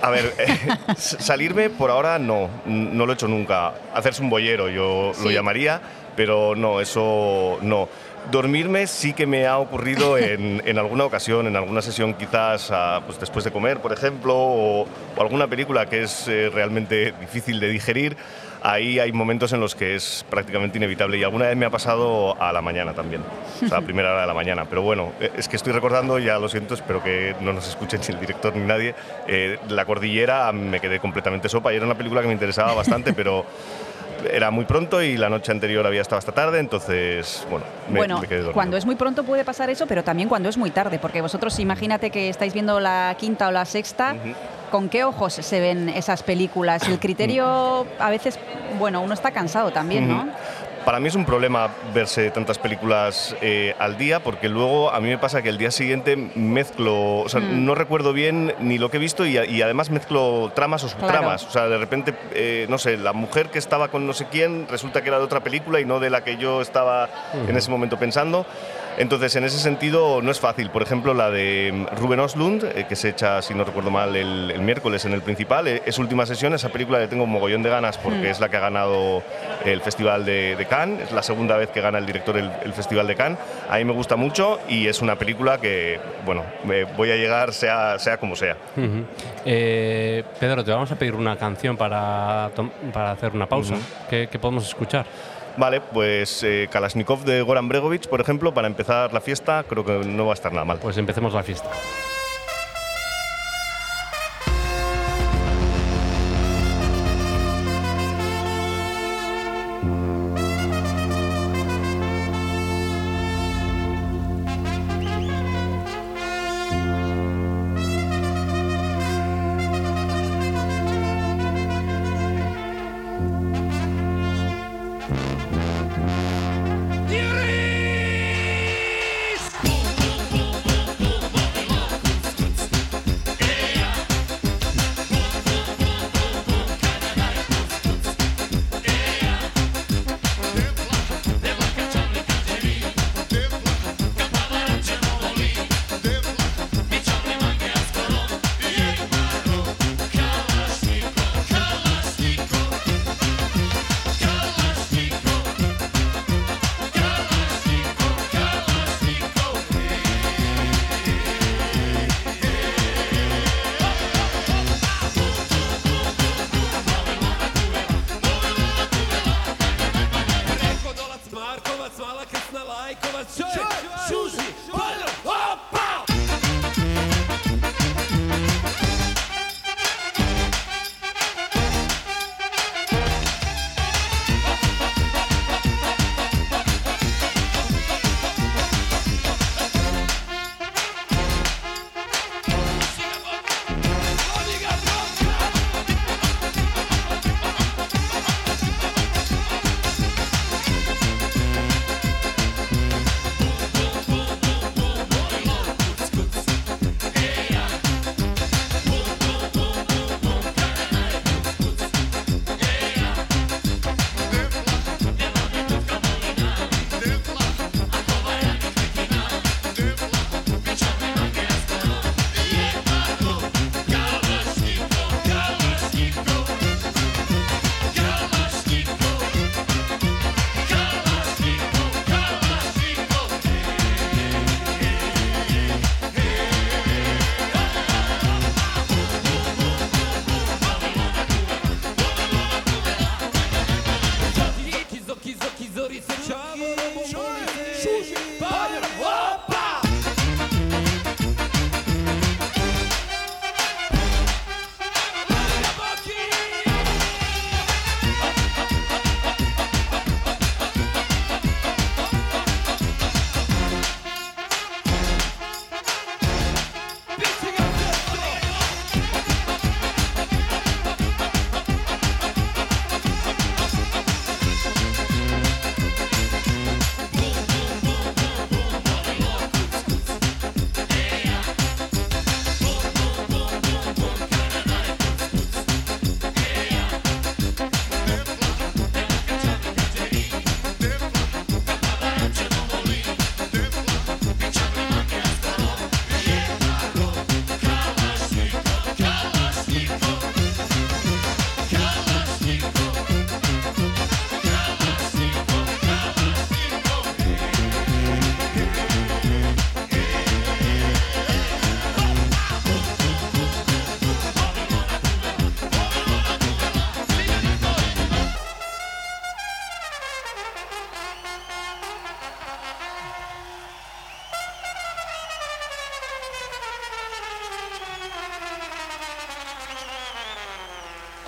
Speaker 10: A ver, eh, salirme por ahora no, no lo he hecho nunca. Hacerse un bollero yo lo llamaría, pero no, eso no. Dormirme sí que me ha ocurrido en, en alguna ocasión, en alguna sesión quizás ah, pues después de comer, por ejemplo, o, o alguna película que es eh, realmente difícil de digerir. Ahí hay momentos en los que es prácticamente inevitable y alguna vez me ha pasado a la mañana también, o sea, a primera hora de la mañana. Pero bueno, eh, es que estoy recordando, ya lo siento, espero que no nos escuchen ni el director ni nadie, eh, La Cordillera me quedé completamente sopa y era una película que me interesaba bastante, pero era muy pronto y la noche anterior había estado hasta tarde, entonces, bueno, me,
Speaker 2: bueno,
Speaker 10: me quedé dormido.
Speaker 2: cuando es muy pronto puede pasar eso, pero también cuando es muy tarde, porque vosotros imagínate que estáis viendo la quinta o la sexta, ¿con qué ojos se ven esas películas? El criterio, a veces, bueno, uno está cansado también, ¿no?
Speaker 10: Para mí es un problema verse tantas películas eh, al día porque luego a mí me pasa que el día siguiente mezclo, o sea,
Speaker 2: Mm.
Speaker 10: no recuerdo bien ni lo que he visto y, y además mezclo tramas o subtramas. O sea, de repente, eh, no sé, la mujer que estaba con no sé quién resulta que era de otra película y no de la que yo estaba en ese momento pensando. Entonces, en ese sentido, no es fácil. Por ejemplo, la de mm, Ruben Oslund, eh, que se echa, si no recuerdo mal, el, el miércoles en el principal, eh, es última sesión. Esa película le tengo un mogollón de ganas porque
Speaker 2: Mm.
Speaker 10: es la que ha ganado el Festival de, de Cannes. Es la segunda vez que gana el director el, el Festival de Cannes. A mí me gusta mucho y es una película que, bueno, me voy a llegar sea, sea como sea.
Speaker 1: Eh, Pedro, te vamos a pedir una canción para, para hacer una pausa.
Speaker 10: Ujú.
Speaker 1: ¿Qué, qué podemos escuchar?
Speaker 10: Vale, pues eh, Kalashnikov de Goran Bregovic, por ejemplo, para empezar la fiesta, creo que no va a estar nada mal.
Speaker 1: Pues empecemos la fiesta.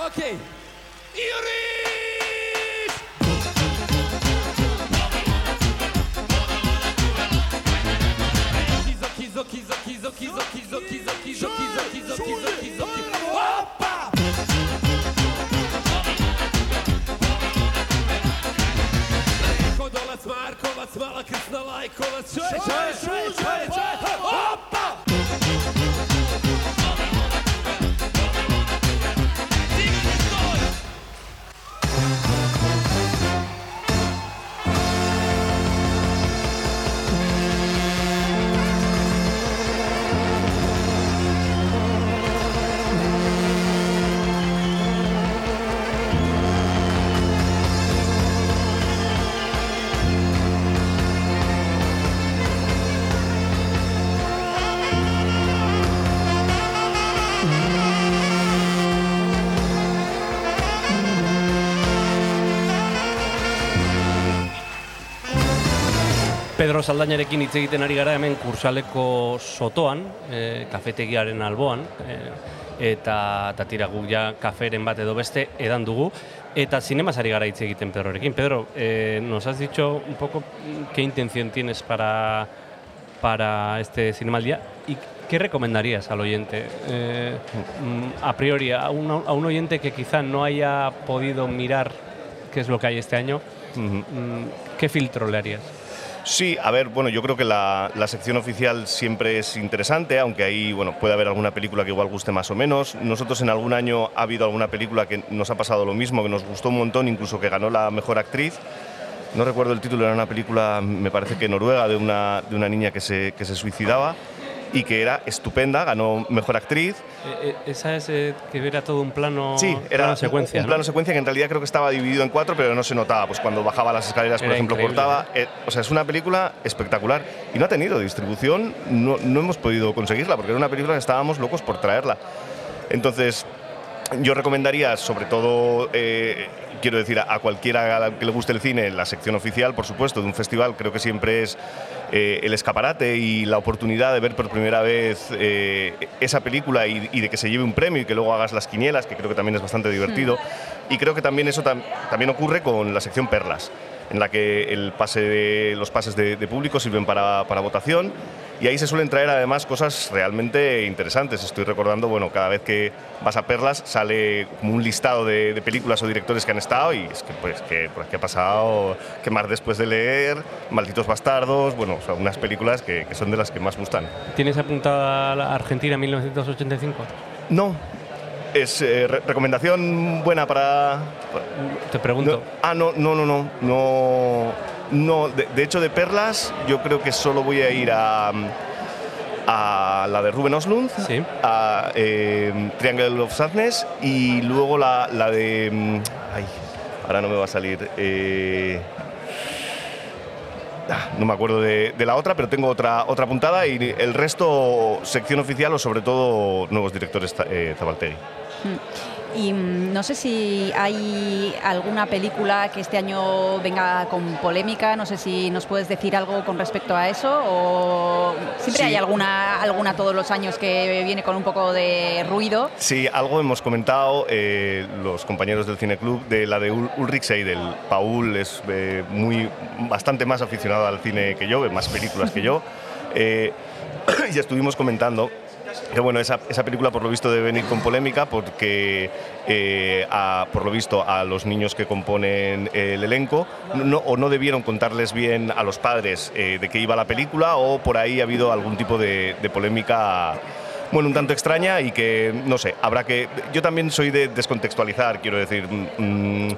Speaker 11: Okay. Kizo, kizo, kizo, kizo!
Speaker 1: Pedro Saldañarekin hitz egiten ari gara hemen kursaleko sotoan, e, kafetegiaren alboan, e, eta, eta tira guk ja kaferen bat edo beste edan dugu, eta zinemaz ari gara hitz egiten Pedrorekin. Pedro, eh, nos has dicho un poco qué intención tienes para, para este cinemaldia y qué recomendarías al oyente, eh, mm, a priori, a un, a un oyente que quizá no haya podido mirar qué es lo que hay este año, mm, ¿qué filtro le harías?
Speaker 10: Sí, a ver, bueno, yo creo que la, sección oficial siempre es interesante, aunque ahí, bueno, puede haber alguna película que igual guste más o menos. Nosotros en algún año ha habido alguna película que nos ha pasado lo mismo, que nos gustó un montón, incluso que ganó la mejor actriz. No recuerdo el título, era una película, me parece que noruega, de una, de una niña que se, que se suicidaba y que era estupenda, ganó mejor actriz.
Speaker 1: Eh, eh, esa es eh, que era todo un plano,
Speaker 10: Sí, era
Speaker 1: plano secuencia.
Speaker 10: un
Speaker 1: ¿no?
Speaker 10: plano secuencia que en realidad creo que estaba dividido en cuatro, pero no se notaba. Pues cuando bajaba las escaleras, por ejemplo, cortaba. Eh, o sea, es una película espectacular y no ha tenido distribución, no, no hemos podido conseguirla porque era una película que estábamos locos por traerla. Entonces, yo recomendaría, sobre todo, eh, quiero decir, a, a cualquiera que le guste el cine, la sección oficial, por supuesto, de un festival, creo que siempre es eh, el escaparate y la oportunidad de ver por primera vez eh, esa película y, y de que se lleve un premio y que luego hagas las quinielas, que creo que también es bastante divertido. Y creo que también eso tam- también ocurre con la sección Perlas, en la que el pase de- los pases de, de público sirven para, para votación y ahí se suelen traer además cosas realmente interesantes. Estoy recordando, bueno, cada vez que vas a Perlas sale como un listado de, de películas o directores que han estado y es que pues que aquí ha pasado que más después de leer, Malditos Bastardos, bueno, o sea, unas películas que, que son de las que más gustan.
Speaker 1: ¿Tienes apuntada la Argentina 1985?
Speaker 10: No. Es eh, re- recomendación buena para,
Speaker 1: Te pregunto.
Speaker 10: No, ah, no, no, no, no. No, no de, de hecho, de Perlas, yo creo que solo voy a ir a, a la de Ruben Oslund, a eh, Triangle of Sadness y luego la, la de. mm, Ay, ahora no me va a salir. eh, no me acuerdo de, la otra, pero tengo otra, otra puntada y el resto, sección oficial o sobre todo nuevos directores eh.
Speaker 2: Y mm, no sé si hay alguna película que este año venga con polémica, no sé si nos puedes decir algo con respecto a eso o siempre
Speaker 10: Sí.
Speaker 2: hay alguna alguna todos los años que viene con un poco de ruido.
Speaker 10: Sí, algo hemos comentado eh, los compañeros del Cine Club de la de Ul- Ulrich Seidel. Paul es eh, muy, bastante más aficionado al cine que yo, ve más películas que yo. Eh, y estuvimos comentando que bueno, esa, esa película por lo visto debe venir con polémica porque eh, por lo visto a los niños que componen el elenco no, o no debieron contarles bien a los padres eh, de qué iba la película o por ahí ha habido algún tipo de, polémica bueno, un tanto extraña y que, no sé, habrá que... Yo también soy de descontextualizar, quiero decir, mm,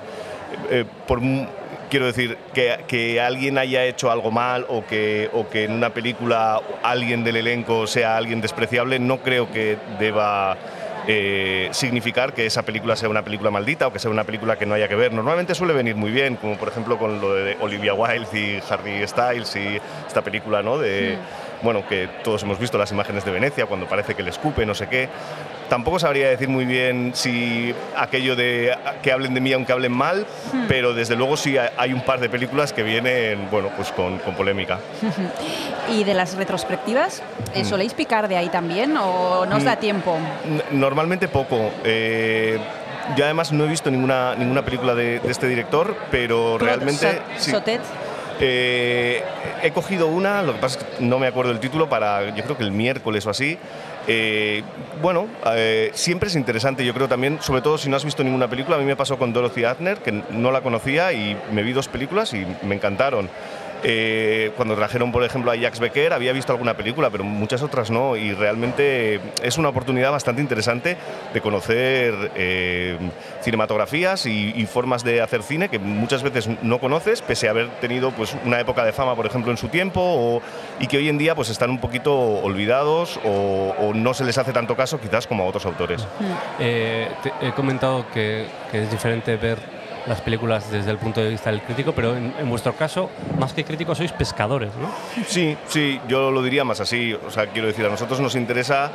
Speaker 10: eh, por, quiero decir, que, que alguien haya hecho algo mal o que, o que en una película alguien del elenco sea alguien despreciable, no creo que deba eh, significar que esa película sea una película maldita o que sea una película que no haya que ver. Normalmente suele venir muy bien, como por ejemplo con lo de Olivia Wilde y Harry Styles y esta película, ¿no? De, bueno, que todos hemos visto las imágenes de Venecia cuando parece que le escupe, no sé qué. Tampoco sabría decir muy bien si aquello de que hablen de mí aunque hablen mal,
Speaker 2: Hmm.
Speaker 10: pero desde luego sí hay- un par de películas que vienen, bueno, pues con, con polémica.
Speaker 2: ¿Y de las retrospectivas? eh,
Speaker 10: Mm.
Speaker 2: ¿Soléis picar de ahí también o no os da
Speaker 10: Mm.
Speaker 2: tiempo?
Speaker 10: Normalmente poco. Eh, yo además no he visto ninguna, ninguna película de, de este director, pero
Speaker 2: ¿Tú,
Speaker 10: realmente...
Speaker 2: So-
Speaker 10: sí.
Speaker 2: Sotet?
Speaker 10: Eh, he cogido una, lo que pasa es que no me acuerdo el título, para yo creo que el miércoles o así. Eh, bueno, eh, siempre es interesante, yo creo también, sobre todo si no has visto ninguna película. A mí me pasó con Dorothy Adner, que no la conocía y me vi dos películas y me encantaron. Eh, cuando trajeron, por ejemplo, a Jacques Becker, había visto alguna película, pero muchas otras no. Y realmente es una oportunidad bastante interesante de conocer eh, cinematografías y, formas de hacer cine que muchas veces no conoces, pese a haber tenido pues, una época de fama, por ejemplo, en su tiempo, y que hoy en día pues, están un poquito olvidados o, no se les hace tanto caso quizás como a otros autores.
Speaker 1: Eh, te- he comentado que es diferente ver las películas desde el punto de vista del crítico, pero en, en vuestro caso, más que críticos, sois pescadores, ¿no?
Speaker 10: Sí, sí, yo lo diría más así. O sea, quiero decir, a nosotros nos interesa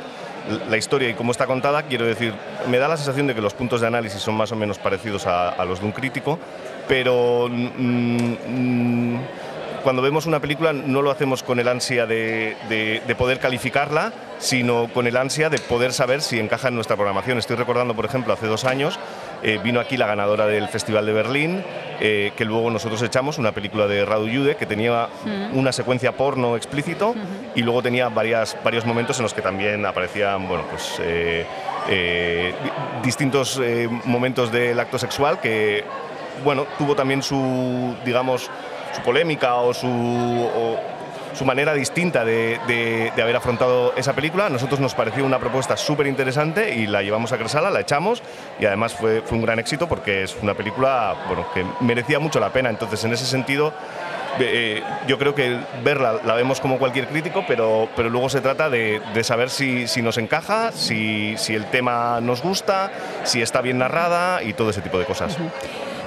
Speaker 10: la historia y cómo está contada. Quiero decir, me da la sensación de que los puntos de análisis son más o menos parecidos a, los de un crítico, pero mm, mm, cuando vemos una película no lo hacemos con el ansia de- de poder calificarla, sino con el ansia de poder saber si encaja en nuestra programación. Estoy recordando, por ejemplo, hace dos años eh, vino aquí la ganadora del Festival de Berlín, eh, que luego nosotros echamos, una película de Radu Jude, que tenía
Speaker 12: Mm.
Speaker 10: una secuencia porno explícito y luego tenía varias, varios momentos en los que también aparecían, bueno, pues... eh, di- distintos momentos del acto sexual que, bueno, tuvo también su, digamos, su polémica o su, o su manera distinta de, de- haber afrontado esa película. Nosotros nos pareció una propuesta súper interesante y la llevamos a Cresala, la echamos y además fue, un gran éxito porque es una película bueno, que merecía mucho la pena. Entonces, en ese sentido, eh, yo creo que verla la vemos como cualquier crítico, pero, pero luego se trata de, de saber si, si nos encaja, si, si el tema nos gusta, si está bien narrada y todo ese tipo de cosas.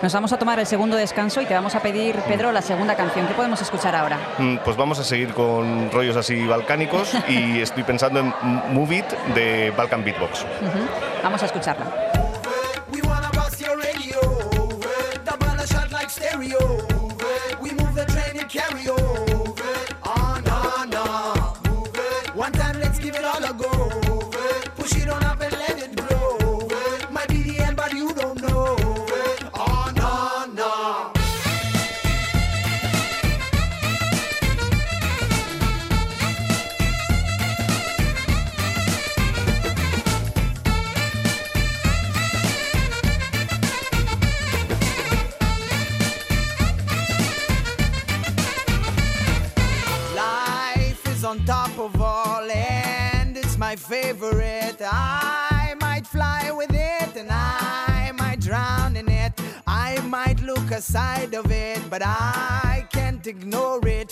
Speaker 2: Nos vamos a tomar el segundo descanso y te vamos a pedir, Pedro, la segunda canción. ¿Qué podemos escuchar ahora?
Speaker 10: Mm, Pues vamos a seguir con rollos así balcánicos y estoy pensando en Move It de Balkan Beatbox.
Speaker 2: Vamos a escucharla.
Speaker 13: Aside of it, but I can't ignore it.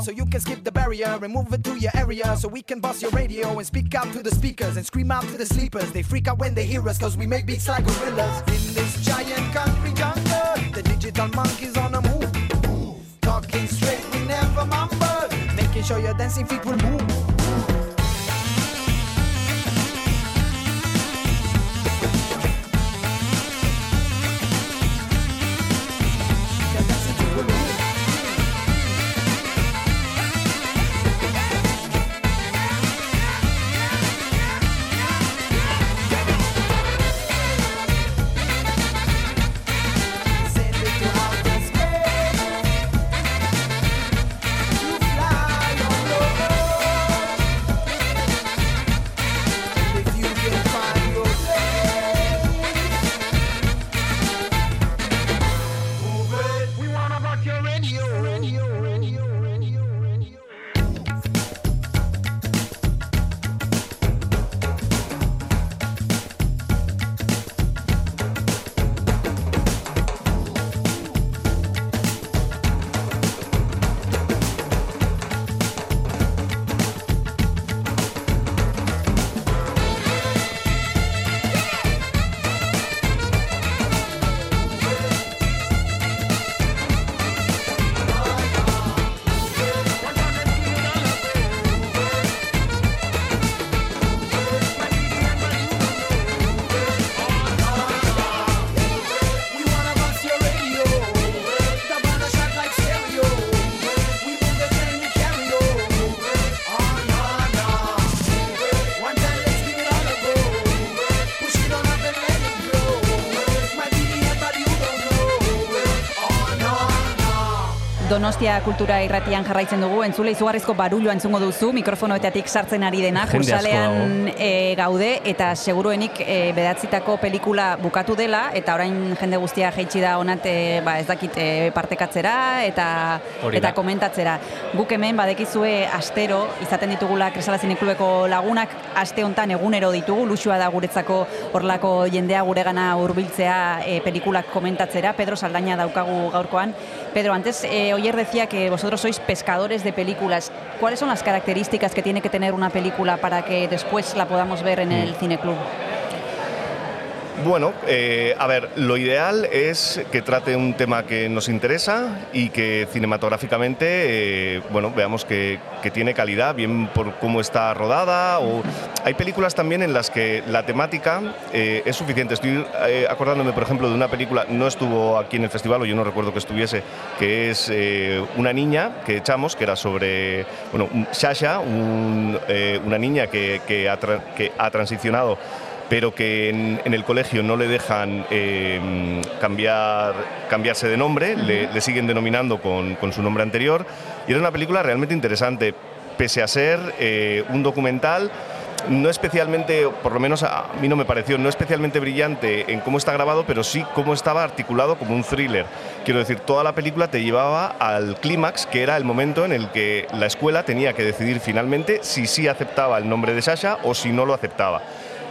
Speaker 13: So you can skip the barrier and move it to your area so we can bust your radio and speak out to the speakers and scream out to the sleepers. They freak out when they hear us cause we make beats like gorillas. In this giant country jungle, the digital monkeys on move. move. Talking straight, we never mumble. Making sure your dancing feet will move.
Speaker 2: Donostia kultura irratian jarraitzen dugu, entzule izugarrizko barullo entzungo duzu, mikrofonoetatik sartzen ari dena, kursalean e, gaude, eta seguruenik e, bedatzitako pelikula bukatu dela, eta orain jende guztia jaitsi da onat, e, ba, ez dakit, e, partekatzera, eta,
Speaker 1: Hori da.
Speaker 2: eta komentatzera. Guk hemen badekizue astero, izaten ditugula Kresala Zineklubeko lagunak, aste hontan egunero ditugu, luxua da guretzako horlako jendea guregana hurbiltzea e, pelikulak komentatzera. Pedro Saldaña daukagu gaurkoan. Pedro, antes eh, Decía que vosotros sois pescadores de películas. ¿Cuáles son las características que tiene que tener una película para que después la podamos ver en el cineclub?
Speaker 10: Bueno, eh, a ver, lo ideal es que trate un tema que nos interesa y que cinematográficamente, eh, bueno, veamos que, tiene calidad, bien por cómo está rodada. O hay películas también en las que la temática eh, es suficiente. Estoy eh, acordándome, por ejemplo, de una película, no estuvo aquí en el festival, o yo no recuerdo que estuviese, que es una niña que echamos, que era sobre, bueno, Sasha, un, una niña que ha transicionado pero que en, en el colegio no le dejan eh, cambiar, cambiarse de nombre, le, le siguen denominando con, con su nombre anterior. Y era una película realmente interesante, pese a ser eh, un documental no especialmente, por lo menos a mí no me pareció, no especialmente brillante en cómo está grabado, pero sí cómo estaba articulado como un thriller. Quiero decir, toda la película te llevaba al clímax, que era el momento en el que la escuela tenía que decidir finalmente si sí aceptaba el nombre de Sasha o si no lo aceptaba.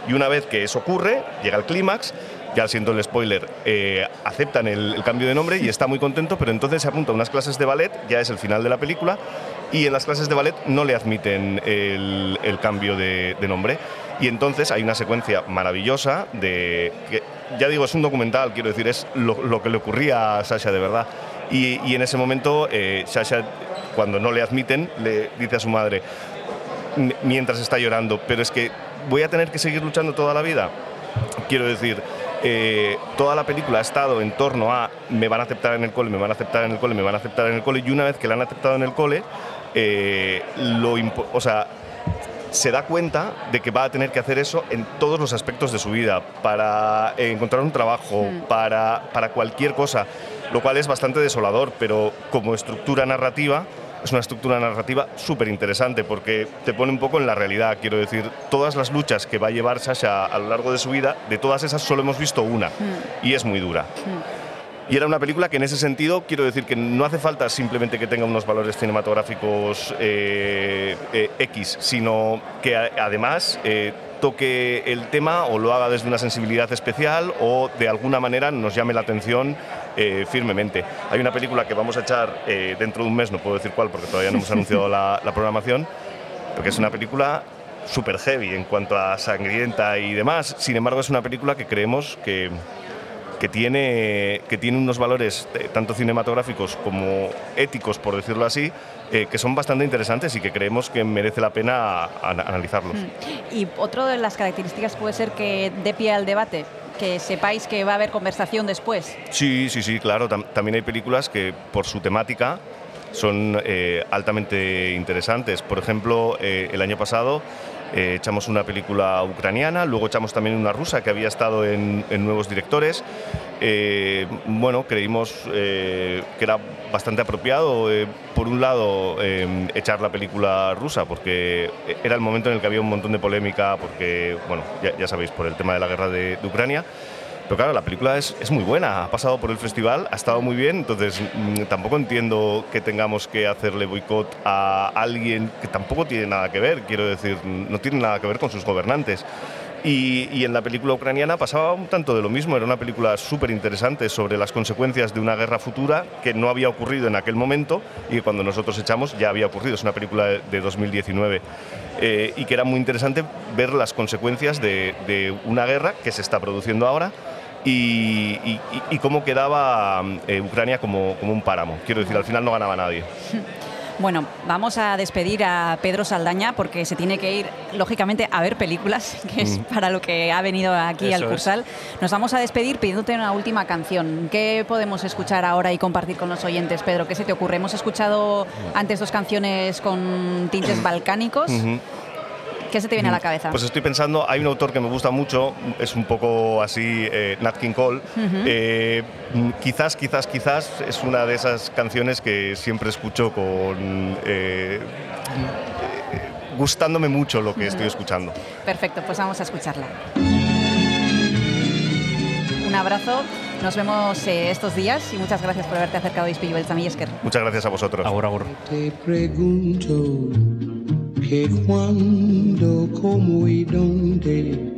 Speaker 10: Y una vez que eso ocurre, llega el clímax, ya siento el spoiler, eh, aceptan el, cambio de nombre y está muy contento, pero entonces se apunta a unas clases de ballet, ya es el final de la película, y en las clases de ballet no le admiten el, cambio de, nombre. Y entonces hay una secuencia maravillosa de, que, ya digo, es un documental, quiero decir, es lo, que le ocurría a Sasha de verdad. Y, en ese momento, eh, Sasha, cuando no le admiten, le dice a su madre, mientras está llorando, pero es que voy a tener que seguir luchando toda la vida. Quiero decir, eh, toda la película ha estado en torno a me van a aceptar en el cole, me van a aceptar en el cole, me van a aceptar en el cole, y una vez que la han aceptado en el cole, eh, lo o sea, se da cuenta de que va a tener que hacer eso en todos los aspectos de su vida, para encontrar un trabajo, para, para cualquier cosa, lo cual es bastante desolador, pero como estructura narrativa es una estructura narrativa súper interesante porque te pone un poco en la realidad, quiero decir, todas las luchas que va a llevar Sasha a lo largo de su vida, de todas esas solo hemos visto una y es muy dura. Y era una película que en ese sentido quiero decir que no hace falta simplemente que tenga unos valores cinematográficos eh, eh, X, sino que además eh, toque el tema o lo haga desde una sensibilidad especial o de alguna manera nos llame la atención eh, firmemente. Hay una película que vamos a echar eh, dentro de un mes, no puedo decir cuál porque todavía no hemos anunciado la, la programación, porque es una película super heavy en cuanto a sangrienta y demás. Sin embargo, es una película que creemos que, que tiene, que tiene unos valores eh, tanto cinematográficos como éticos, por decirlo así, eh, que son bastante interesantes y que creemos que merece la pena ana- analizarlos.
Speaker 2: Y otra de las características puede ser que dé pie al debate, que sepáis que va a haber conversación después.
Speaker 10: Sí, sí, sí, claro. tam- también hay películas que por su temática son eh, altamente interesantes. Por ejemplo, eh, el año pasado eh, echamos una película ucraniana, luego echamos también una rusa que había estado en, Nuevos Directores. Eh, bueno, creímos eh, que era bastante apropiado, por un lado, echar la película rusa, porque era el momento en el que había un montón de polémica, porque, bueno, ya, sabéis, por el tema de la guerra de Ucrania. Pero claro, la película es, muy buena, ha pasado por el festival, ha estado muy bien, entonces mm, tampoco entiendo que tengamos que hacerle boicot a alguien que tampoco tiene nada que ver, quiero decir, no tiene nada que ver con sus gobernantes. Y, en la película ucraniana pasaba un tanto de lo mismo, era una película súper interesante sobre las consecuencias de una guerra futura que no había ocurrido en aquel momento y que cuando nosotros echamos ya había ocurrido, es una película de, de 2019 eh, y que era muy interesante ver las consecuencias de una guerra que se está produciendo ahora y, y- y- y cómo quedaba eh, Ucrania como, como un páramo. Quiero decir, al final no ganaba nadie.
Speaker 2: Bueno, vamos a despedir a Pedro Saldaña porque se tiene que ir, lógicamente, a ver películas, que es
Speaker 1: Mm.
Speaker 2: para lo que ha venido aquí
Speaker 1: Eso
Speaker 2: al
Speaker 1: es.
Speaker 2: Cursal. Nos vamos a despedir pidiéndote una última canción. ¿Qué podemos escuchar ahora y compartir con los oyentes, Pedro? ¿Qué se te ocurre? Hemos escuchado antes dos canciones con tintes balcánicos. ¿Qué se te viene a la cabeza?
Speaker 10: Pues estoy pensando, hay un autor que me gusta mucho, es un poco así, eh, Nat King Cole. Eh, mm, quizás, quizás, quizás es una de esas canciones que siempre escucho con... eh, eh, gustándome mucho lo que estoy escuchando.
Speaker 2: Perfecto, pues vamos a escucharla. Un abrazo, nos vemos eh, estos días y muchas gracias por haberte acercado a Ispillo Beltzami Esker.
Speaker 10: Muchas gracias a vosotros.
Speaker 14: Te pregunto que cuándo, cómo y dónde,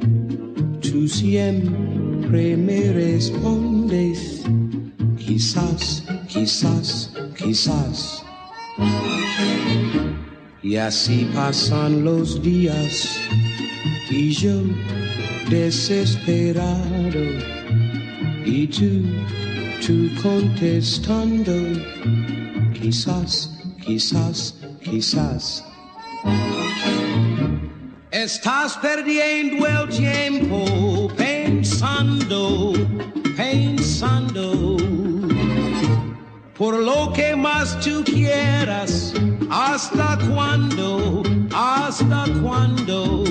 Speaker 14: tú siempre me respondes, quizás, quizás, quizás. Y así pasan los días y yo desesperado y tú, tú contestando, quizás, quizás, quizás. Estás perdiendo el tiempo pensando, pensando por lo que más tú quieras. ¿Hasta cuándo? ¿Hasta cuándo?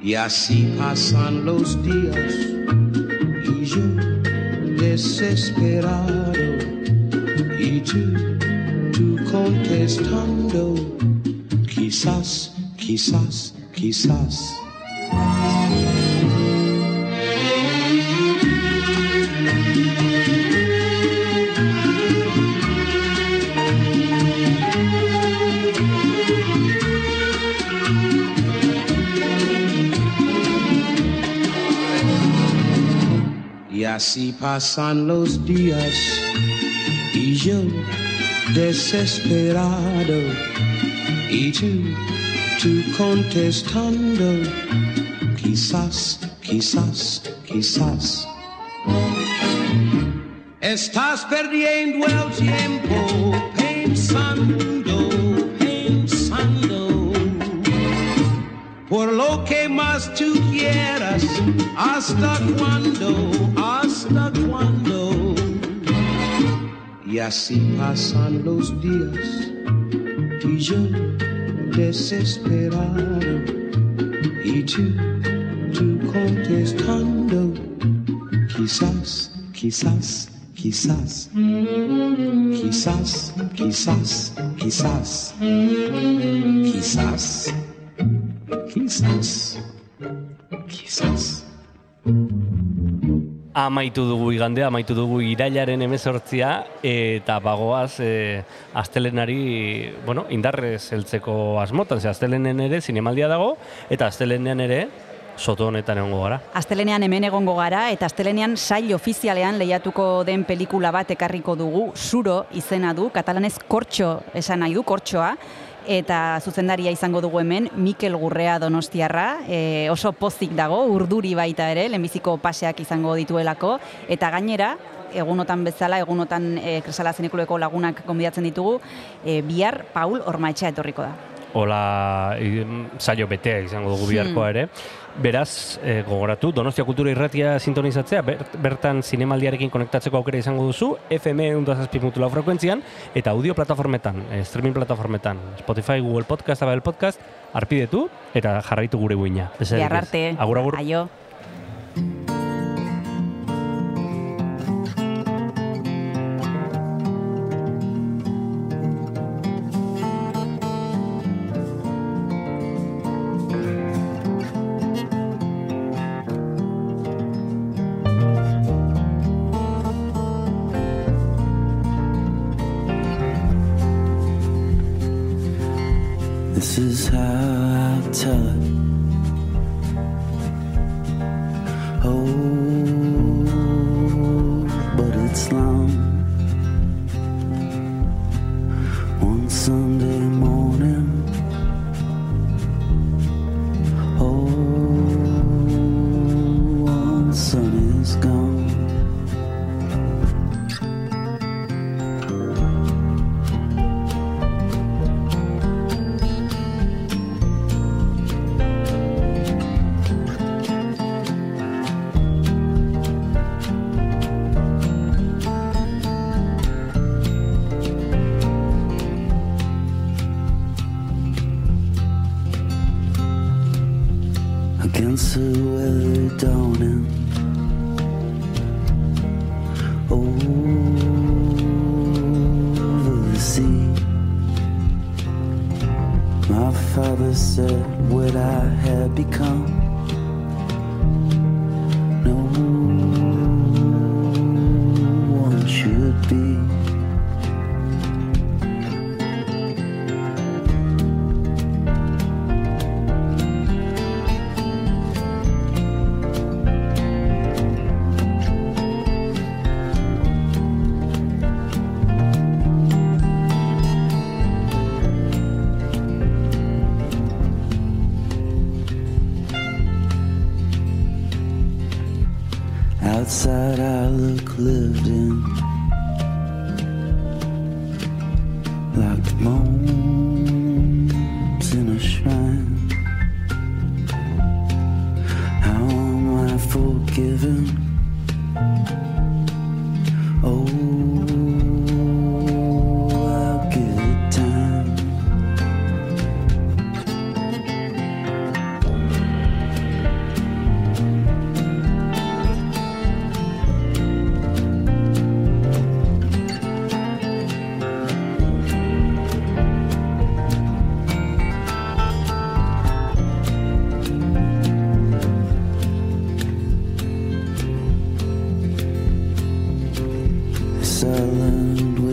Speaker 14: Y así pasan los días y yo desesperado y tú, tú contestando, quizás, quizás, quizás. Y así pasan los días y yo desesperado y tú, tú contestando, quizás, quizás, quizás. Estás perdiendo el tiempo pensando, pensando por lo que más tú quieras. ¿Hasta cuándo? ¿Hasta cuándo? Y así pasan los días y yo desesperado y tú, tú contestando, quizás, quizás, quizás, quizás, quizás, quizás, quizás, quizás, quizás.
Speaker 1: Amaitu dugu igandea, amaitu dugu irailaren emezortzia, eta bagoaz e, astelenari, bueno, indarrez heltzeko asmotan, ze astelenen ere zinemaldia dago, eta astelenean ere soto honetan egongo gara.
Speaker 2: Astelenean hemen egongo gara eta astelenean sail ofizialean lehiatuko den pelikula bat ekarriko dugu, Zuro izena du, katalanez kortxo esan nahi du, kortxoa, eta zuzendaria izango dugu hemen Mikel Gurrea Donostiarra, e, oso pozik dago, urduri baita ere, lehenbiziko paseak izango dituelako, eta gainera, egunotan bezala, egunotan e, Kresala Zinekuloeko lagunak gonbidatzen ditugu, e, bihar Paul Ormaetxea etorriko da.
Speaker 1: Ola i- saio betea izango dugu biharkoa ere. Beraz, e, gogoratu, Donostia Kultura Irratia sintonizatzea, ber- bertan zinemaldiarekin konektatzeko aukera izango duzu, FM 107.4 frekuentzian, eta audio plataformetan, e, streaming plataformetan, Spotify, Google Podcast, Apple Podcast, arpidetu, eta jarraitu gure guina. Besterik
Speaker 2: Bihar
Speaker 1: ez.
Speaker 2: arte.
Speaker 1: Agur, agur.
Speaker 2: Aio.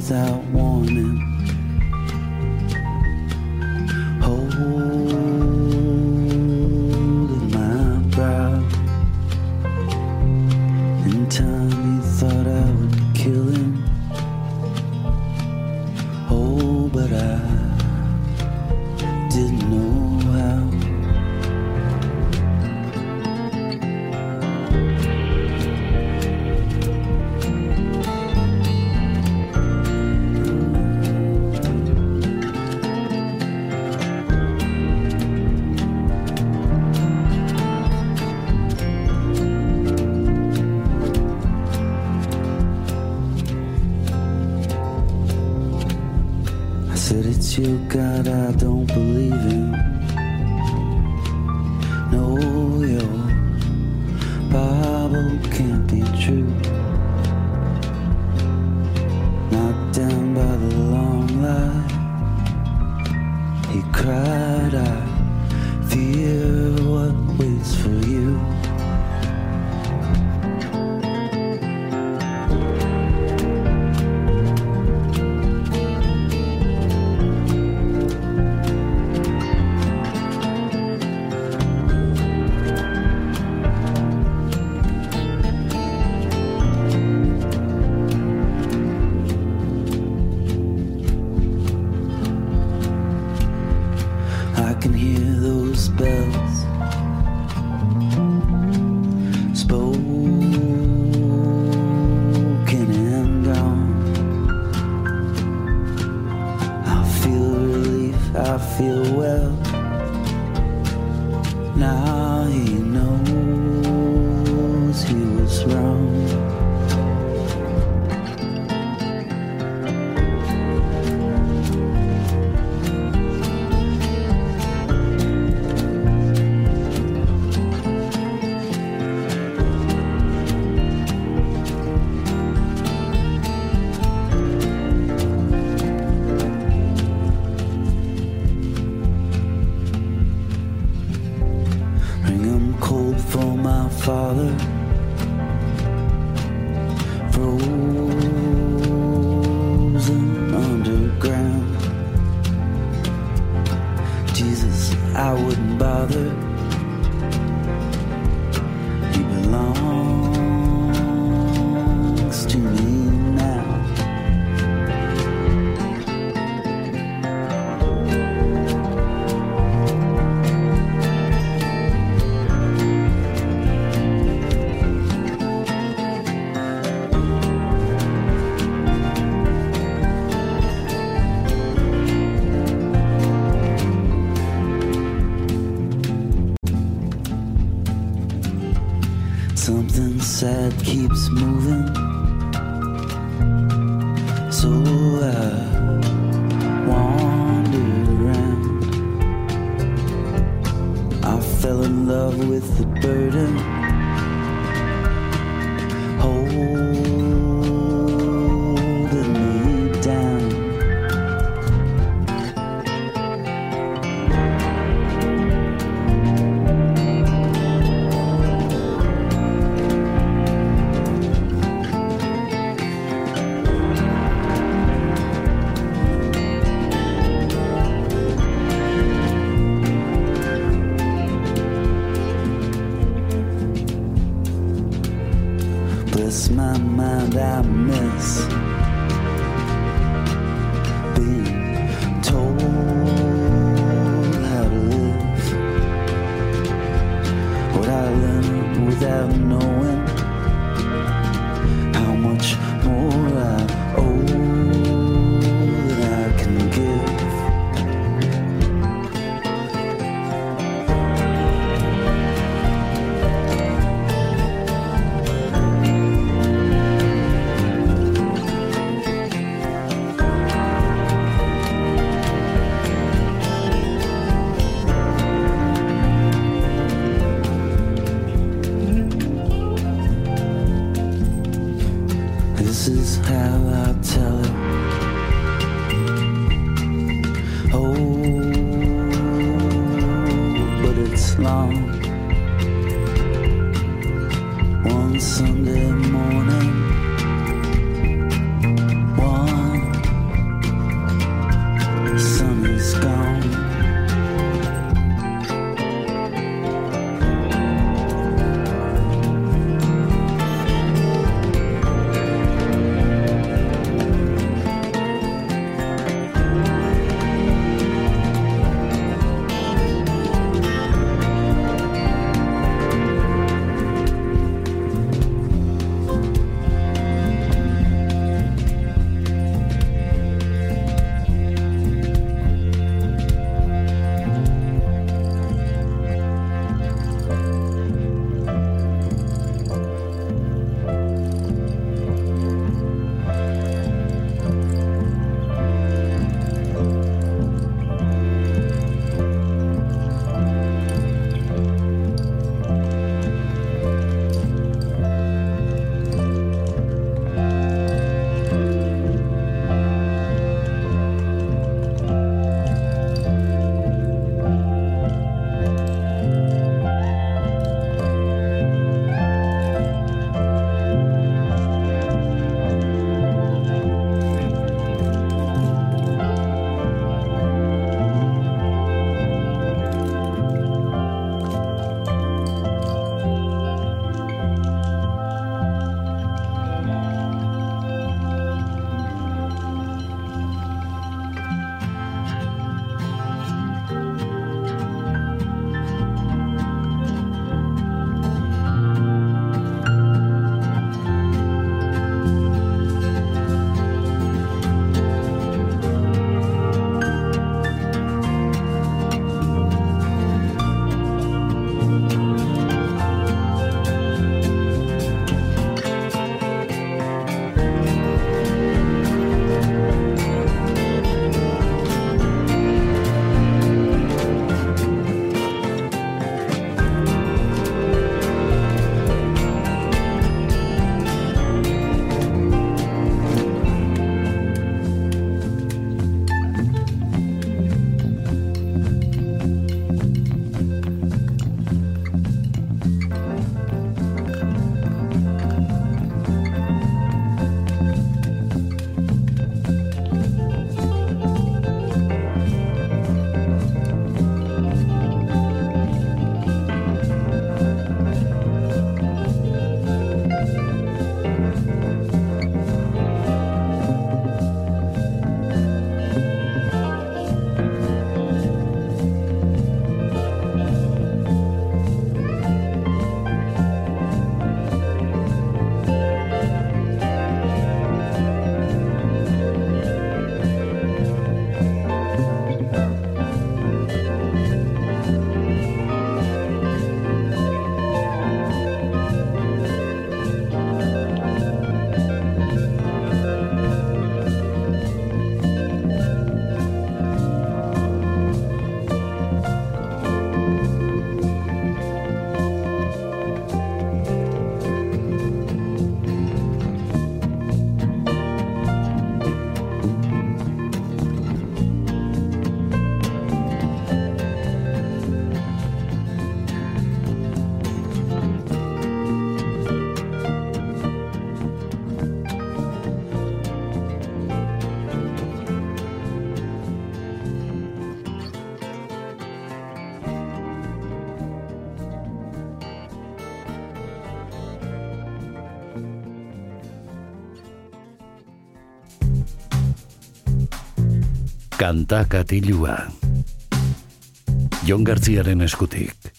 Speaker 15: Without warning.
Speaker 3: Kanta katilua. Jon Gartziaren eskutik.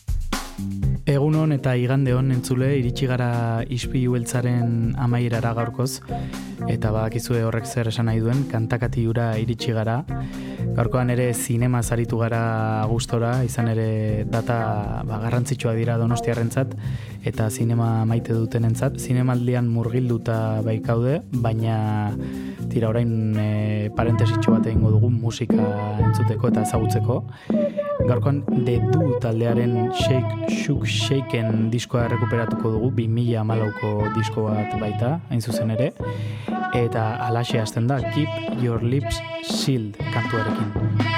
Speaker 16: Egun hon eta igande hon entzule iritsi gara ispilu beltzaren amaierara gaurkoz. Eta badakizue horrek zer esan nahi duen kantakati jura iritsi gara. Gaurkoan ere zinema zaritu gara gustora izan ere data ba, garrantzitsua dira donostiarrentzat eta zinema maite dutenentzat. Zinemaldian murgilduta baikaude baina tira orain e, parentesitxo bat egingo dugu musika entzuteko eta ezagutzeko. Gaurkoan The Du taldearen Shake Shook Shaken diskoa rekuperatuko dugu 2014ko disko bat baita, hain zuzen ere. Eta alaxe hasten da Keep Your Lips Sealed kantuarekin.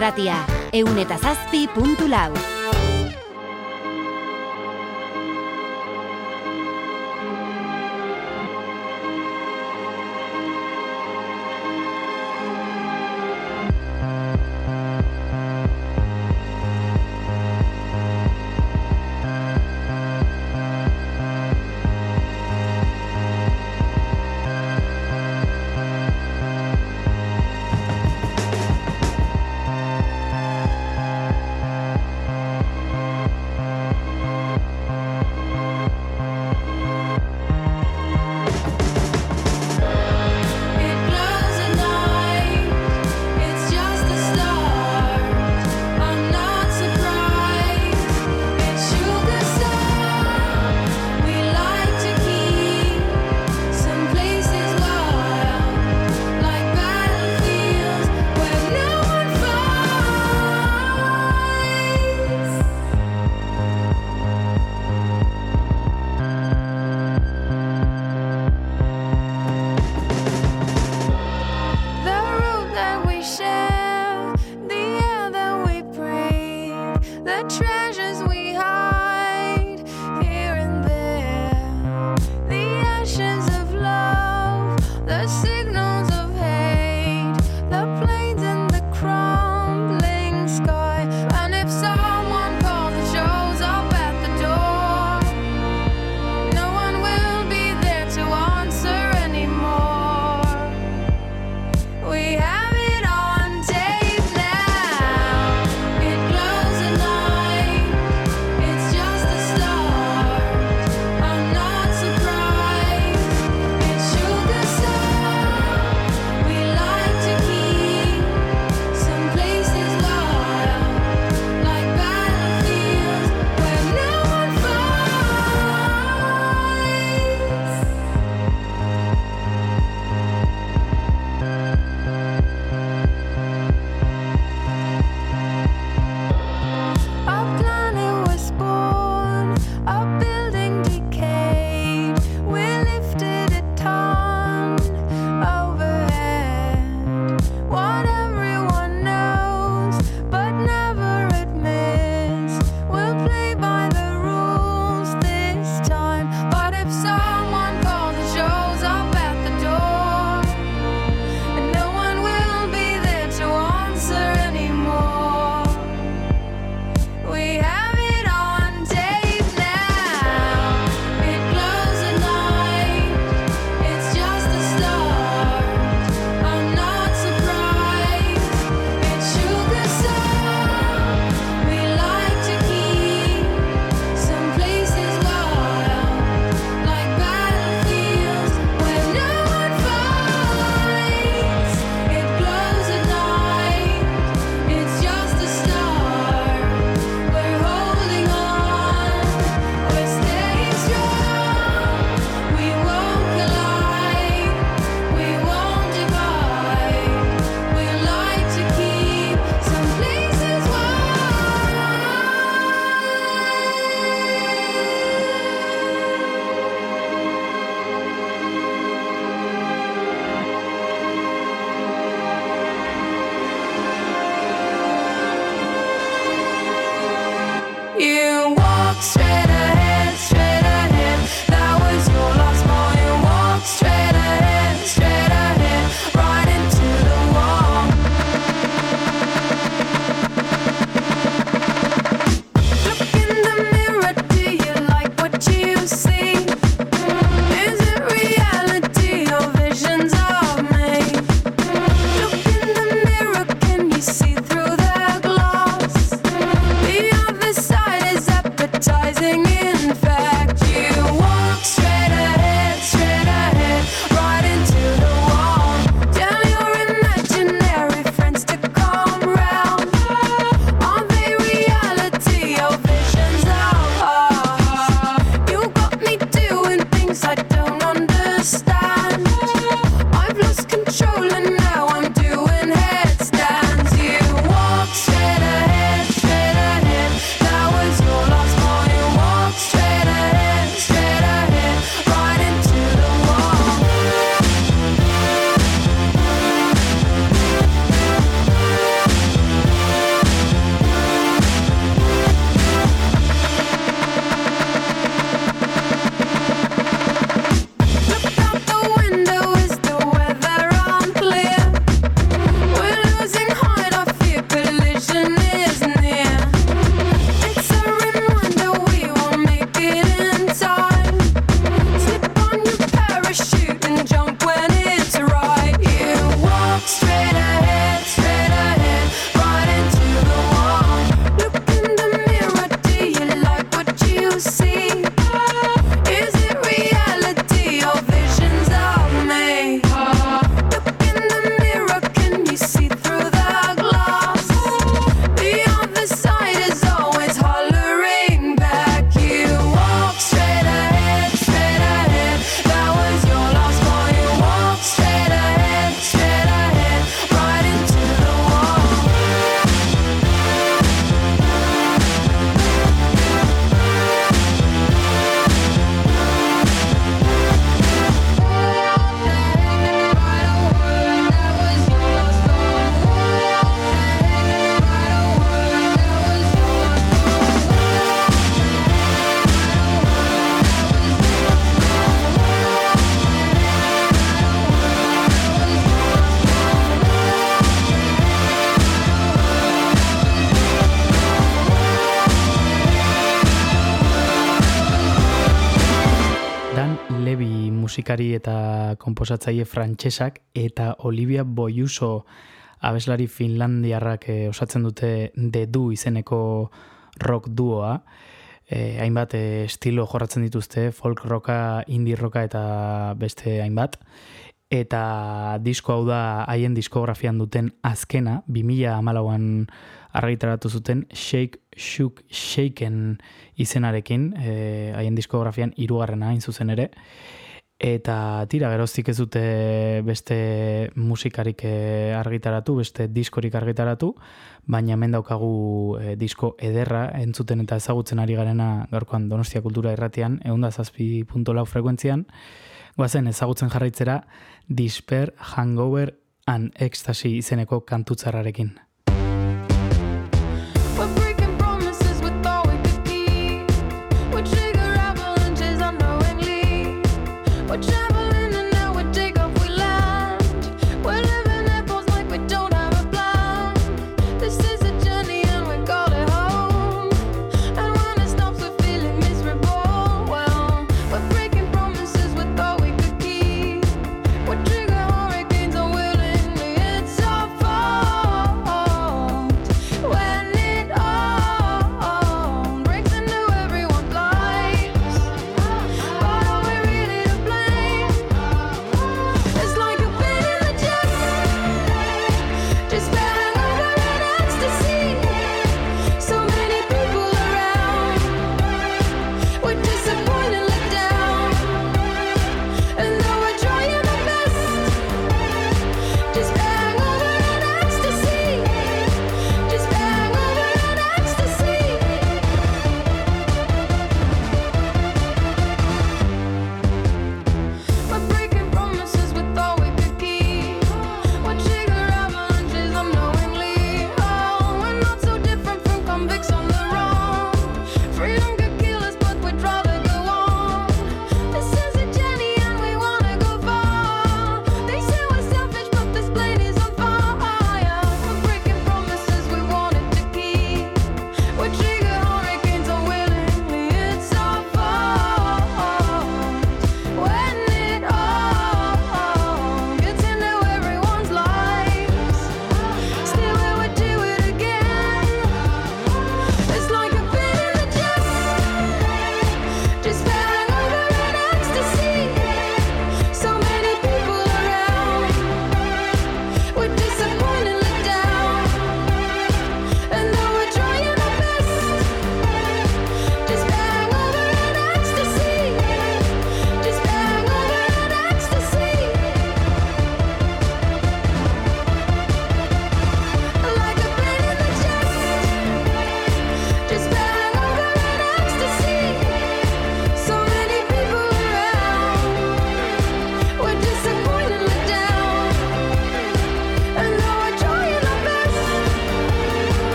Speaker 17: Irratia. Eun eta zazpi puntu lau.
Speaker 18: Musikari eta komposatzaile frantsesak eta Olivia Boyuso abeslari finlandiarrak eh, osatzen dute The Du izeneko rock duoa. Eh, hainbat eh, estilo jorratzen dituzte, folk rocka, indie rocka eta beste hainbat. Eta disko hau da haien diskografian duten azkena, 2000 amalauan argitaratu zuten Shake, Shook, Shaken izenarekin, eh, haien diskografian hirugarrena hain zuzen ere. Eta tira, geroztik ez dute beste musikarik eh, argitaratu, beste diskorik argitaratu, baina hemen daukagu eh, disko ederra entzuten eta ezagutzen ari garena gaurkoan Donostia Kultura Irratian, eunda zazpi punto lau frekuentzian, guazen ezagutzen jarraitzera Disper, Hangover and Ecstasy izeneko kantutzarrarekin.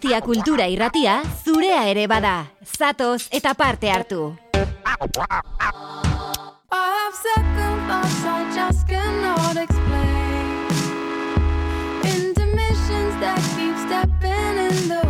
Speaker 17: guztia kultura irratia zurea ere bada. Zatoz eta parte hartu.
Speaker 16: That keep stepping in the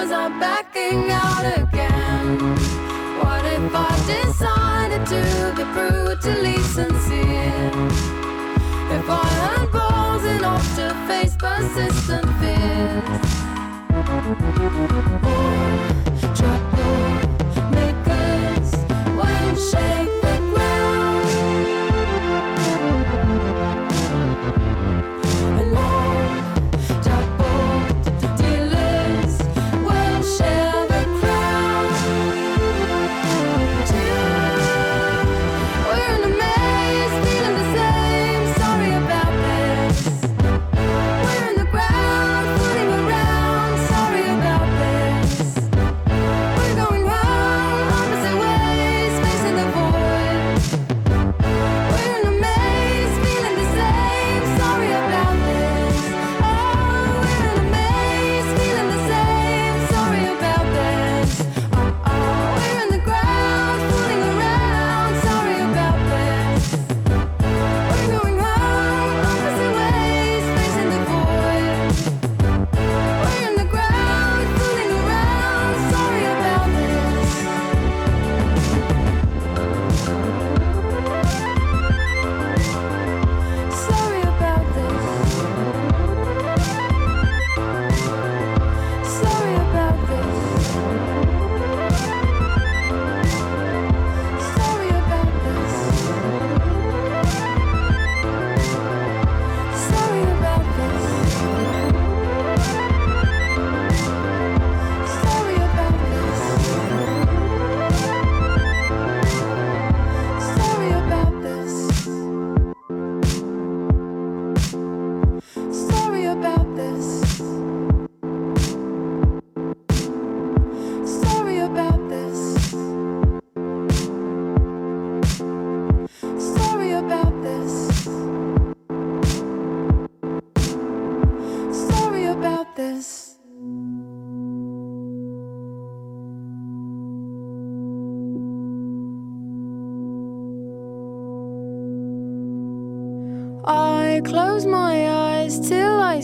Speaker 16: was backing out again. What if I decided to be brutally sincere? If I had balls enough to face persistent fears.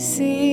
Speaker 16: see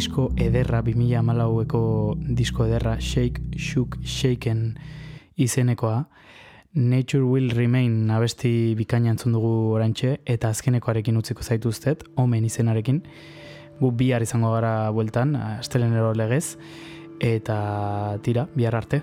Speaker 18: disko ederra 2014eko disko ederra Shake Shook Shaken izenekoa. Nature Will Remain abesti bikaina entzun dugu orantxe eta azkenekoarekin utziko zaituztet, omen izenarekin. Gu bihar izango gara bueltan, astelenero legez, eta tira, bihar arte.